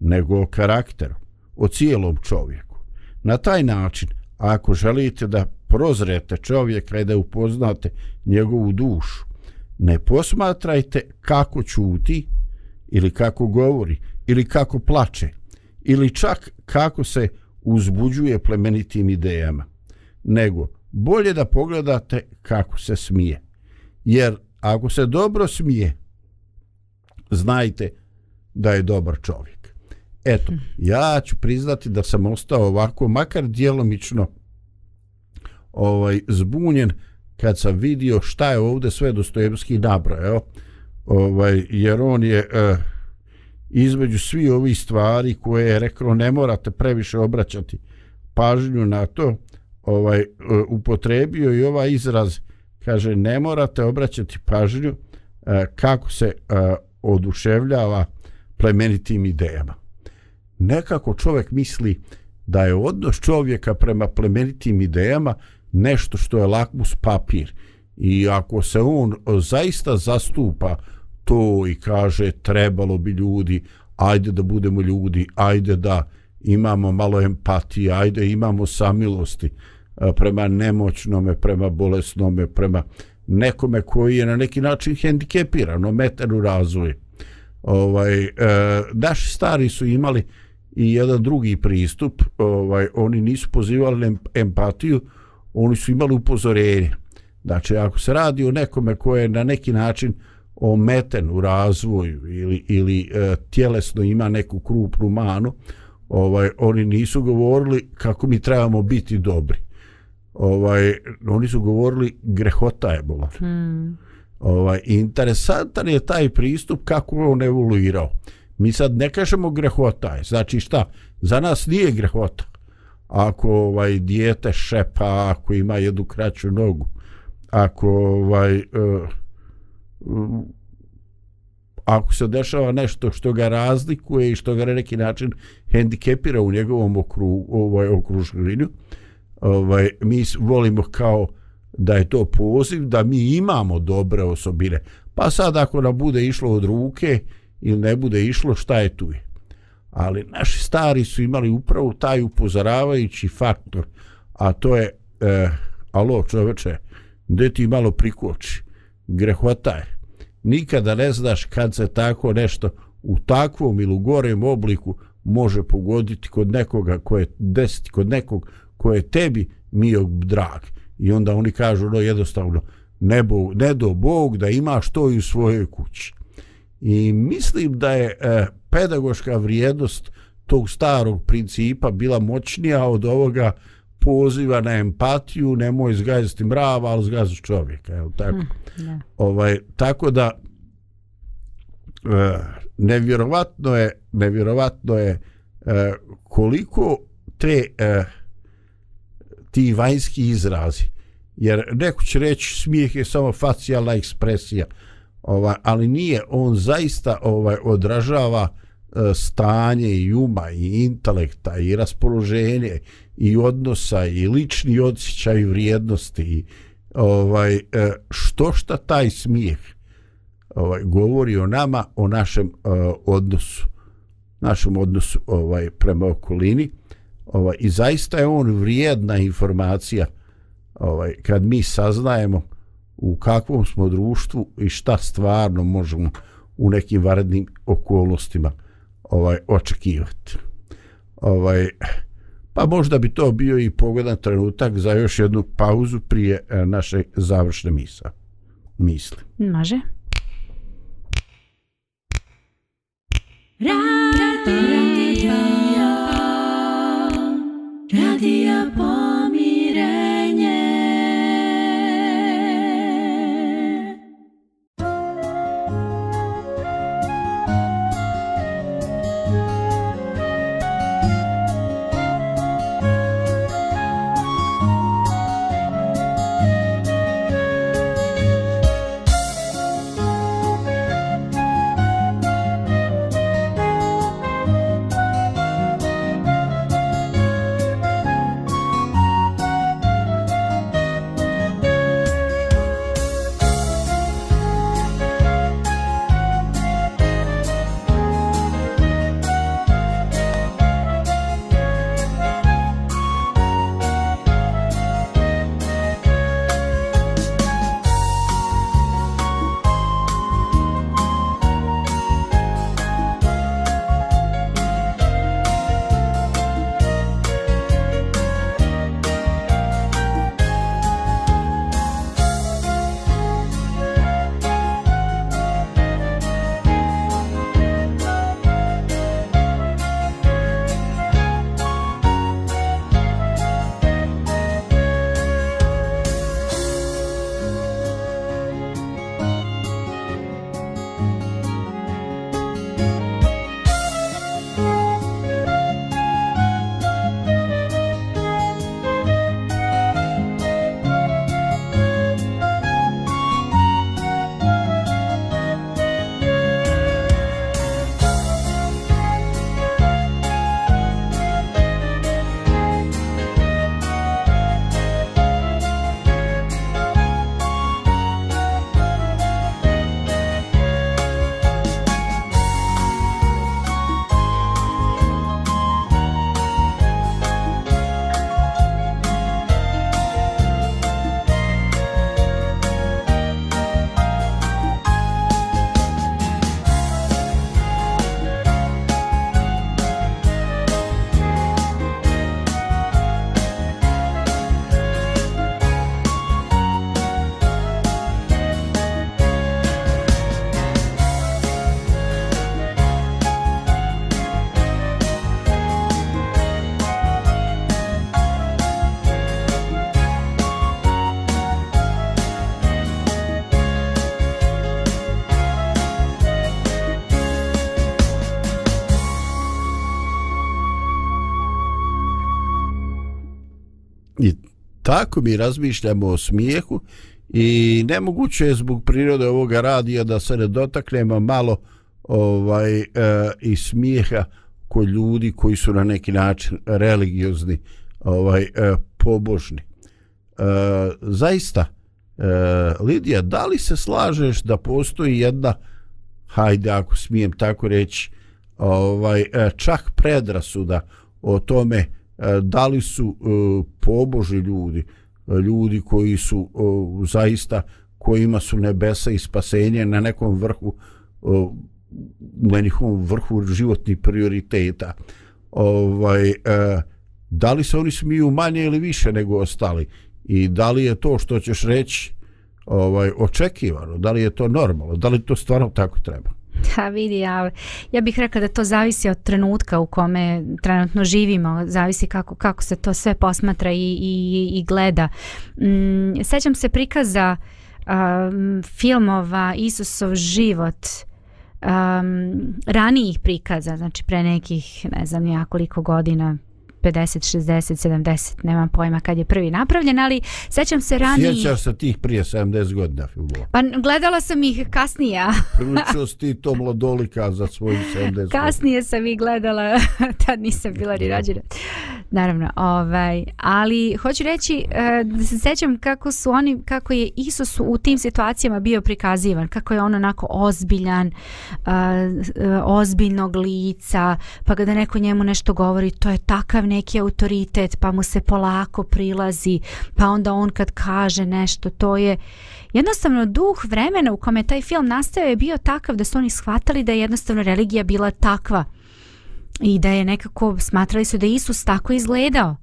Speaker 2: nego o karakteru, o cijelom čovjeku. Na taj način ako želite da prozrete čovjeka i da upoznate njegovu dušu, ne posmatrajte kako čuti ili kako govori ili kako plače ili čak kako se uzbuđuje plemenitim idejama, nego bolje da pogledate kako se smije. Jer ako se dobro smije, znajte da je dobar čovjek. Eto, ja ću priznati da sam ostao ovako, makar djelomično ovaj, zbunjen kad sam vidio šta je ovdje sve Dostojevski nabrojao. ovaj, jer on je e, između svi ovih stvari koje je rekao ne morate previše obraćati pažnju na to ovaj e, upotrebio i ovaj izraz kaže ne morate obraćati pažnju e, kako se e, oduševljava plemenitim idejama nekako čovjek misli da je odnos čovjeka prema plemenitim idejama nešto što je lakmus papir. I ako se on zaista zastupa to i kaže trebalo bi ljudi ajde da budemo ljudi ajde da imamo malo empatije ajde imamo samilosti e, prema nemoćnome prema bolesnome prema nekome koji je na neki način hendikepiran ometan u razvoju. Ovaj, e, naši stari su imali i jedan drugi pristup ovaj oni nisu pozivali na empatiju oni su imali upozorenje. Znači ako se radi o nekome ko je na neki način ometen u razvoju ili, ili e, tjelesno ima neku krupnu manu ovaj oni nisu govorili kako mi trebamo biti dobri. Ovaj oni su govorili grehota je bolan hmm. ovaj interesantan je taj pristup kako on evoluirao mi sad ne kažemo grehota je. Znači šta? Za nas nije grehota. Ako ovaj dijete šepa ako ima jednu kraću nogu ako ovaj uh, ako se dešava nešto što ga razlikuje i što ga na neki način hendikepira u njegovom okru, ovaj okruženju ovaj mi volimo kao da je to poziv da mi imamo dobre osobine. Pa sad ako nam bude išlo od ruke ili ne bude išlo šta je tu je. Ali naši stari su imali upravo taj upozoravajući faktor a to je e, alo čoveče gde ti malo prikoči? Grehota je. Nikada ne znaš kad se tako nešto u takvom ili u gorem obliku može pogoditi kod nekoga ko je desiti kod nekog ko je tebi mio drag. I onda oni kažu no jednostavno ne, bo, ne do Bog da imaš to i u svojoj kući i mislim da je e, pedagoška vrijednost tog starog principa bila moćnija od ovoga poziva na empatiju, nemoj zgaziti mrava, ali zgaziti čovjeka, je tako? Hmm, ovaj, tako da e, nevjerovatno je nevjerovatno je e, koliko te e, ti vanjski izrazi jer neko će reći smijeh je samo facijalna ekspresija ovaj, ali nije on zaista ovaj odražava e, stanje i uma i intelekta i raspoloženje i odnosa i lični osjećaj vrijednosti i ovaj e, što šta taj smijeh ovaj govori o nama o našem uh, odnosu našem odnosu ovaj prema okolini. Ovaj i zaista je on vrijedna informacija ovaj kad mi saznajemo u kakvom smo društvu i šta stvarno možemo u nekim varednim okolnostima ovaj očekivati. Ovaj pa možda bi to bio i pogodan trenutak za još jednu pauzu prije e, naše završne misa. Misli.
Speaker 3: Može.
Speaker 6: Radio, radio, radio I
Speaker 2: tako mi razmišljamo o smijehu i nemoguće je zbog prirode ovoga radija da se ne dotaknemo malo ovaj e, i smijeha kod ljudi koji su na neki način religiozni ovaj e, pobožni. E, zaista e, Lidija da li se slažeš da postoji jedna hajde ako smijem tako reći ovaj e, čak predrasuda o tome e, E, da li su e, pobožni ljudi? E, ljudi koji su zaista kojima su nebesa i spasenje na nekom vrhu u na njihovom vrhu životnih prioriteta. Ovaj, da li se oni smiju manje ili više nego ostali? I da li je to što ćeš reći ovaj očekivano, da li je to normalno, da li to stvarno tako treba?
Speaker 3: Da vidi, ja, ja bih rekla da to zavisi od trenutka u kome trenutno živimo, zavisi kako, kako se to sve posmatra i, i, i gleda. Mm, sećam se prikaza um, filmova Isusov život um, ranijih prikaza, znači pre nekih, ne znam ja koliko godina, 50, 60, 70, nemam pojma kad je prvi napravljen, ali sećam se ranije...
Speaker 2: Sjećaš se tih prije 70 godina filmova?
Speaker 3: Pa gledala sam ih kasnije.
Speaker 2: Priličio si ti to mladolika za svojih 70 godina.
Speaker 3: Kasnije sam ih gledala, tad nisam bila ni rađena. Naravno, ovaj, ali hoću reći da se sećam kako su oni, kako je Isus u tim situacijama bio prikazivan, kako je on onako ozbiljan, e, e, ozbiljnog lica, pa kada neko njemu nešto govori, to je takav neki autoritet, pa mu se polako prilazi, pa onda on kad kaže nešto, to je jednostavno duh vremena u kome taj film nastao je bio takav da su oni shvatali da je jednostavno religija bila takva i da je nekako smatrali su da Isus tako izgledao.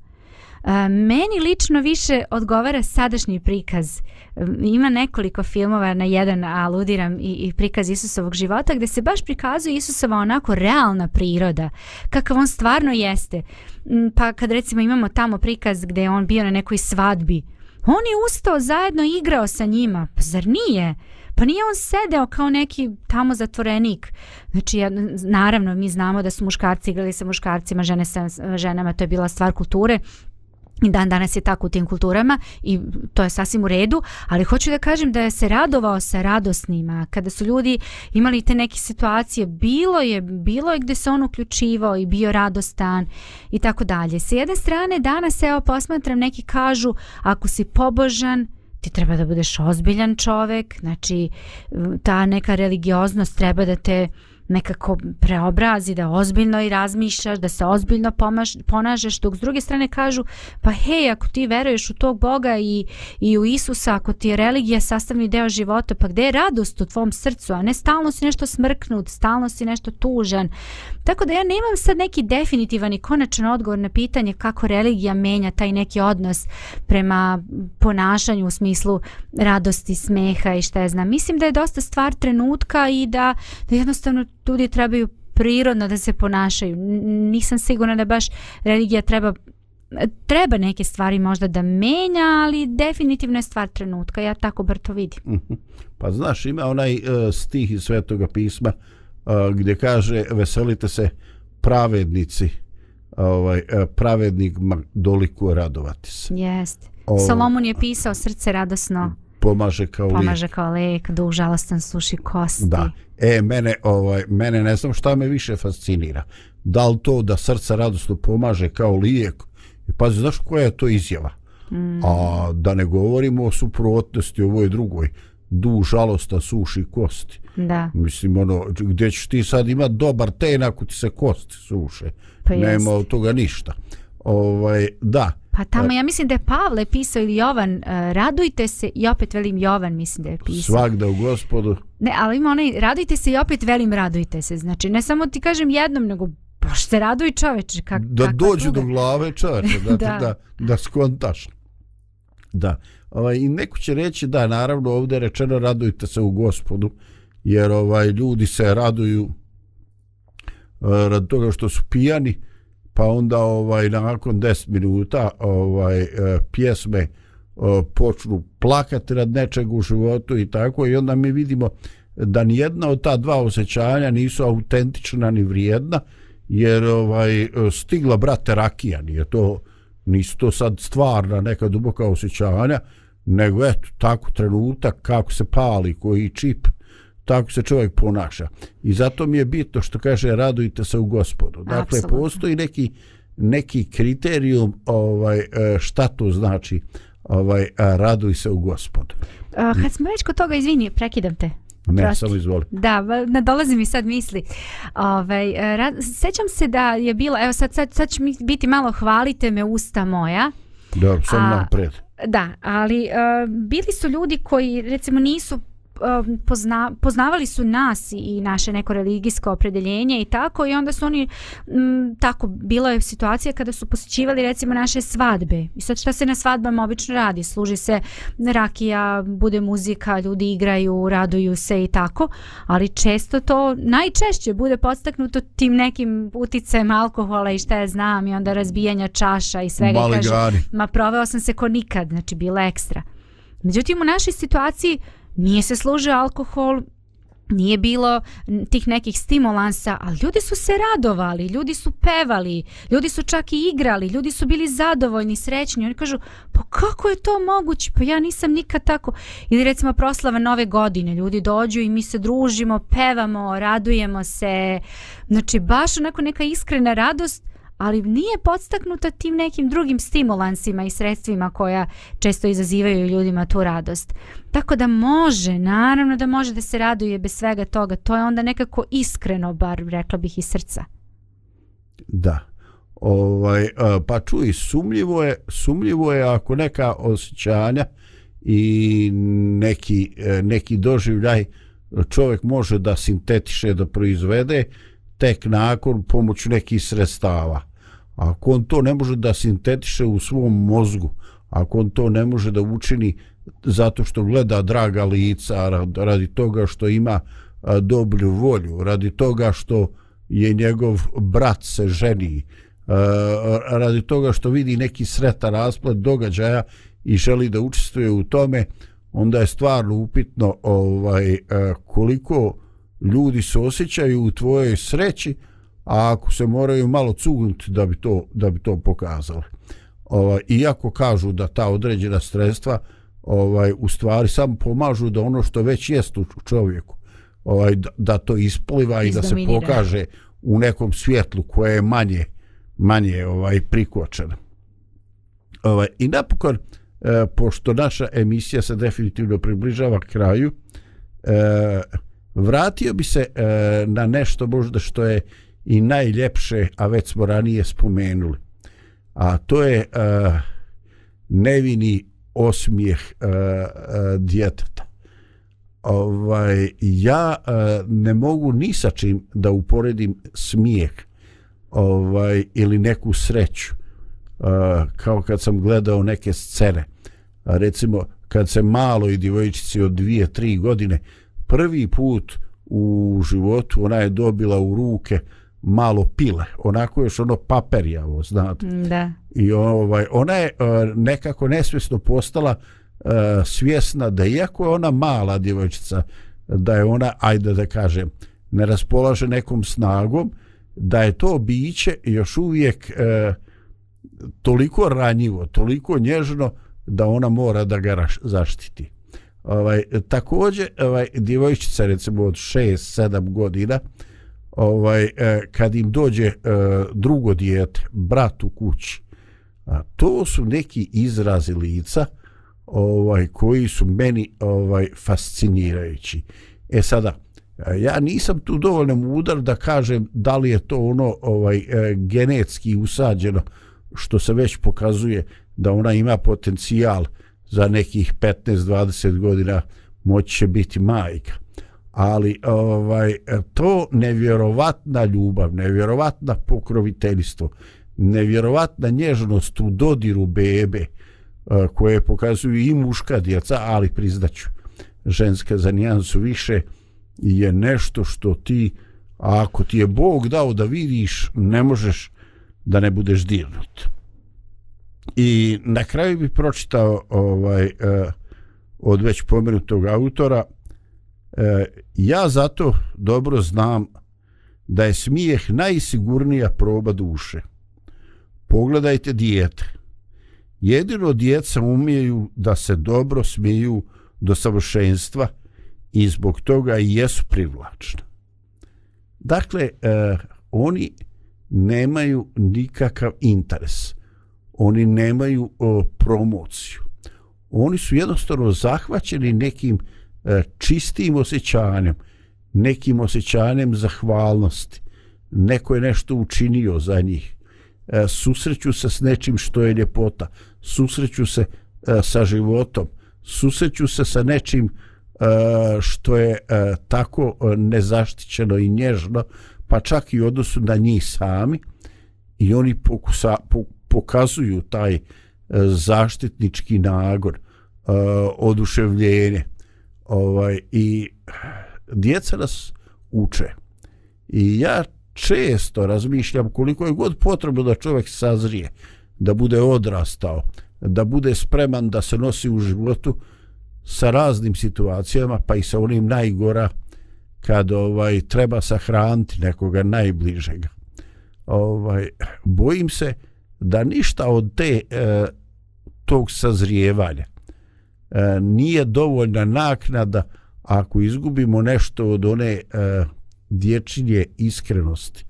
Speaker 3: Meni lično više odgovara sadašnji prikaz. Ima nekoliko filmova na jedan aludiram i, i prikaz Isusovog života gdje se baš prikazuje Isusova onako realna priroda, kakav on stvarno jeste. Pa kad recimo imamo tamo prikaz gdje je on bio na nekoj svadbi, on je ustao zajedno i igrao sa njima, pa zar nije? Pa nije on sedeo kao neki tamo zatvorenik. Znači, ja- naravno, mi znamo da su muškarci igrali sa muškarcima, žene sa ženama, to je bila stvar kulture. I dan danas je tako u tim kulturama i to je sasvim u redu, ali hoću da kažem da je se radovao sa radosnima, kada su ljudi imali te neke situacije, bilo je, bilo je gde se on uključivao i bio radostan i tako dalje. Sa jedne strane danas evo posmatram neki kažu ako si pobožan, ti treba da budeš ozbiljan čovek, znači ta neka religioznost treba da te nekako preobrazi, da ozbiljno i razmišljaš, da se ozbiljno pomaž, ponažeš, dok s druge strane kažu, pa hej, ako ti veruješ u tog Boga i, i u Isusa, ako ti je religija sastavni deo života, pa gde je radost u tvom srcu, a ne stalno si nešto smrknut, stalno si nešto tužan. Tako da ja nemam sad neki definitivan i konačan odgovor na pitanje kako religija menja taj neki odnos prema ponašanju u smislu radosti, smeha i šta je znam. Mislim da je dosta stvar trenutka i da, da jednostavno ljudi trebaju prirodno da se ponašaju. Nisam sigurna da baš religija treba treba neke stvari možda da menja, ali definitivno je stvar trenutka. Ja tako bar to vidim.
Speaker 2: Mhm. Pa znaš, ima onaj uh, stih iz Svetoga pisma uh, gdje kaže veselite se pravednici ovaj uh, pravednikma dolikuje radovati se.
Speaker 3: Jest.
Speaker 2: O-
Speaker 3: Salomon je pisao srce radosno,
Speaker 2: Pomaže kao lijek.
Speaker 3: pomaže kao lek, duh žalostan suši kosti.
Speaker 2: Da. E, mene, ovaj, mene ne znam šta me više fascinira. Da li to da srce radosno pomaže kao lijek? I pazi, znaš koja je to izjava? Mm. A da ne govorimo o suprotnosti ovoj drugoj. Du žalosta suši kosti.
Speaker 3: Da.
Speaker 2: Mislim, ono, gdje ćeš ti sad imat dobar ten ako ti se kosti suše.
Speaker 3: Pa
Speaker 2: Nema
Speaker 3: jest.
Speaker 2: od toga ništa. Ovaj, da.
Speaker 3: Pa tamo ja mislim da je Pavle pisao ili Jovan, uh, radujte se i opet velim Jovan mislim da je pisao.
Speaker 2: Svakda u gospodu.
Speaker 3: Ne, ali ima onaj, radujte se i opet velim radujte se. Znači, ne samo ti kažem jednom, nego baš se raduj čoveče. Kak,
Speaker 2: da dođu do glave čoveče, da, da.
Speaker 3: Da.
Speaker 2: da, skontaš. Da. Ovaj, I neko će reći da, naravno ovdje je rečeno radujte se u gospodu, jer ovaj ljudi se raduju e, rad toga što su pijani, pa onda ovaj nakon 10 minuta ovaj e, pjesme e, počnu plakati rad nečeg u životu i tako i onda mi vidimo da ni jedna od ta dva osjećanja nisu autentična ni vrijedna jer ovaj e, stigla brate rakija. Nije to nisu to sad stvarna neka duboka osjećanja, nego eto, tako trenutak, kako se pali, koji čip, tako se čovjek ponaša. I zato mi je bitno što kaže radujte se u gospodu. Dakle,
Speaker 3: Apsolutno.
Speaker 2: postoji neki neki kriterijum ovaj e, šta to znači ovaj a, raduj se u gospodu.
Speaker 3: A, kad smo već kod toga, izvini, prekidam te.
Speaker 2: Ne,
Speaker 3: Oprosti.
Speaker 2: samo izvoli.
Speaker 3: Da, va- ne dolazi mi sad misli. Ovaj, e, ra, sećam se da je bilo, evo sad, sad, sad će mi biti malo hvalite me usta moja.
Speaker 2: Dobro, sam napred.
Speaker 3: Da, ali uh, bili su ljudi koji recimo nisu pozna, poznavali su nas i naše neko religijsko opredeljenje i tako i onda su oni m, tako bilo je situacija kada su posjećivali recimo naše svadbe. I sad šta se na svadbama obično radi? Služi se rakija bude muzika ljudi igraju raduju se i tako ali često to najčešće bude podstaknuto tim nekim uticajem alkohola i šta ja znam i onda razbijanja čaša i svega. I kaže ma proveo sam se ko nikad, znači bilo je ekstra. Međutim, u našoj situaciji nije se služio alkohol, nije bilo tih nekih stimulansa, ali ljudi su se radovali, ljudi su pevali, ljudi su čak i igrali, ljudi su bili zadovoljni, srećni. Oni kažu, pa kako je to moguće? Pa ja nisam nikad tako. Ili recimo proslava nove godine, ljudi dođu i mi se družimo, pevamo, radujemo se. Znači baš onako neka iskrena radost, ali nije podstaknuta tim nekim drugim stimulansima i sredstvima koja često izazivaju ljudima tu radost. Tako da može, naravno da može da se raduje bez svega toga. To je onda nekako iskreno, bar rekla bih iz srca.
Speaker 2: Da. Ovaj, e, pa čuj, sumljivo je, sumljivo je ako neka osjećanja i neki, e, neki doživljaj čovjek može da sintetiše, da proizvede tek nakon pomoću nekih sredstava. Ako on to ne može da sintetiše u svom mozgu, ako on to ne može da učini zato što gleda draga lica, radi toga što ima dobru volju, radi toga što je njegov brat se ženi, radi toga što vidi neki sretan rasplet događaja i želi da učestvuje u tome, onda je stvarno upitno ovaj koliko ljudi se osjećaju u tvojoj sreći, a ako se moraju malo cugnuti da bi to, da bi to pokazali. Ovaj, iako kažu da ta određena sredstva ovaj u stvari samo pomažu da ono što već jest u čovjeku ovaj da, da to ispliva i da se pokaže u nekom svjetlu koje je manje manje ovaj prikočeno. Ovaj i napokon e, pošto naša emisija se definitivno približava kraju e, vratio bi se e, na nešto možda što je i najljepše, a već smo ranije spomenuli. A to je e, nevini osmijeh e, e, djeteta. Ovaj, ja e, ne mogu ni sa čim da uporedim smijeh ovaj, ili neku sreću e, kao kad sam gledao neke scene. A recimo, kad se malo i djevojčici od dvije, tri godine prvi put u životu ona je dobila u ruke malo pile, onako još ono paperjavo, znate.
Speaker 3: Da.
Speaker 2: I ovaj, ona je e, nekako nesvjesno postala e, svjesna da iako je ona mala djevojčica, da je ona, ajde da kažem, ne raspolaže nekom snagom, da je to biće još uvijek e, toliko ranjivo, toliko nježno da ona mora da ga raš- zaštiti. Ovaj, također, ovaj, djevojčica recimo od 6-7 godina, ovaj, eh, kad im dođe eh, drugo dijete, brat u kući, a to su neki izrazi lica ovaj koji su meni ovaj fascinirajući. E sada eh, ja nisam tu dovoljno mudar da kažem da li je to ono ovaj genetski usađeno što se već pokazuje da ona ima potencijal za nekih 15-20 godina moći će biti majka ali ovaj to nevjerovatna ljubav, nevjerovatna pokroviteljstvo, nevjerovatna nježnost u dodiru bebe eh, koje pokazuju i muška djeca, ali priznaću ženska za nijansu više je nešto što ti a ako ti je Bog dao da vidiš ne možeš da ne budeš dirnut. I na kraju bi pročitao ovaj eh, od već pomenutog autora eh, ja zato dobro znam da je smijeh najsigurnija proba duše. Pogledajte dijete. Jedino djeca umiju da se dobro smiju do savršenstva i zbog toga i jesu privlačna. Dakle, eh, oni nemaju nikakav interes. Oni nemaju o, promociju. Oni su jednostavno zahvaćeni nekim e, čistim osjećanjem, nekim osjećanjem zahvalnosti. Neko je nešto učinio za njih. E, susreću se s nečim što je ljepota. Susreću se e, sa životom. Susreću se sa nečim e, što je e, tako e, nezaštićeno i nježno, pa čak i u odnosu na njih sami i oni pokusa, pokazuju taj e, zaštitnički nagor, e, oduševljenje ovaj, i djeca nas uče i ja često razmišljam koliko je god potrebno da čovjek sazrije, da bude odrastao, da bude spreman da se nosi u životu sa raznim situacijama, pa i sa onim najgora, kad ovaj treba sahraniti nekoga najbližega. Ovaj bojim se da ništa od te e, tog sazrijevanja e, nije dovoljna naknada ako izgubimo nešto od one e, dječje iskrenosti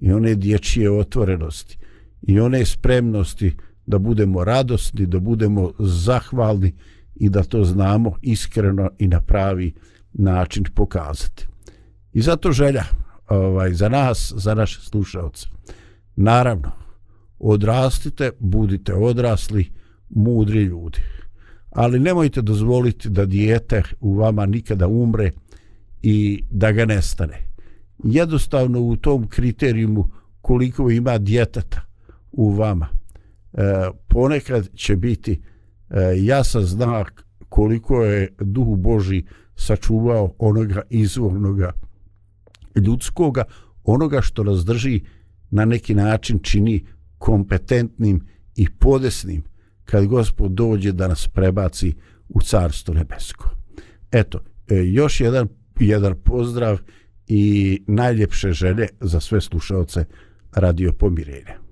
Speaker 2: i one dječije otvorenosti i one spremnosti da budemo radosni, da budemo zahvalni i da to znamo iskreno i na pravi način pokazati. I zato želja ovaj, za nas, za naše slušalce. Naravno, odrastite, budite odrasli, mudri ljudi. Ali nemojte dozvoliti da dijete u vama nikada umre i da ga nestane. Jednostavno u tom kriterijumu koliko ima djeteta u vama, e, ponekad će biti e, jasan znak koliko je duh Boži sačuvao onoga izvornoga ljudskoga, onoga što nas drži na neki način čini kompetentnim i podesnim kad gospod dođe da nas prebaci u carstvo nebesko. Eto, e, još jedan, jedan pozdrav i najljepše želje za sve slušalce Radio Pomirenja.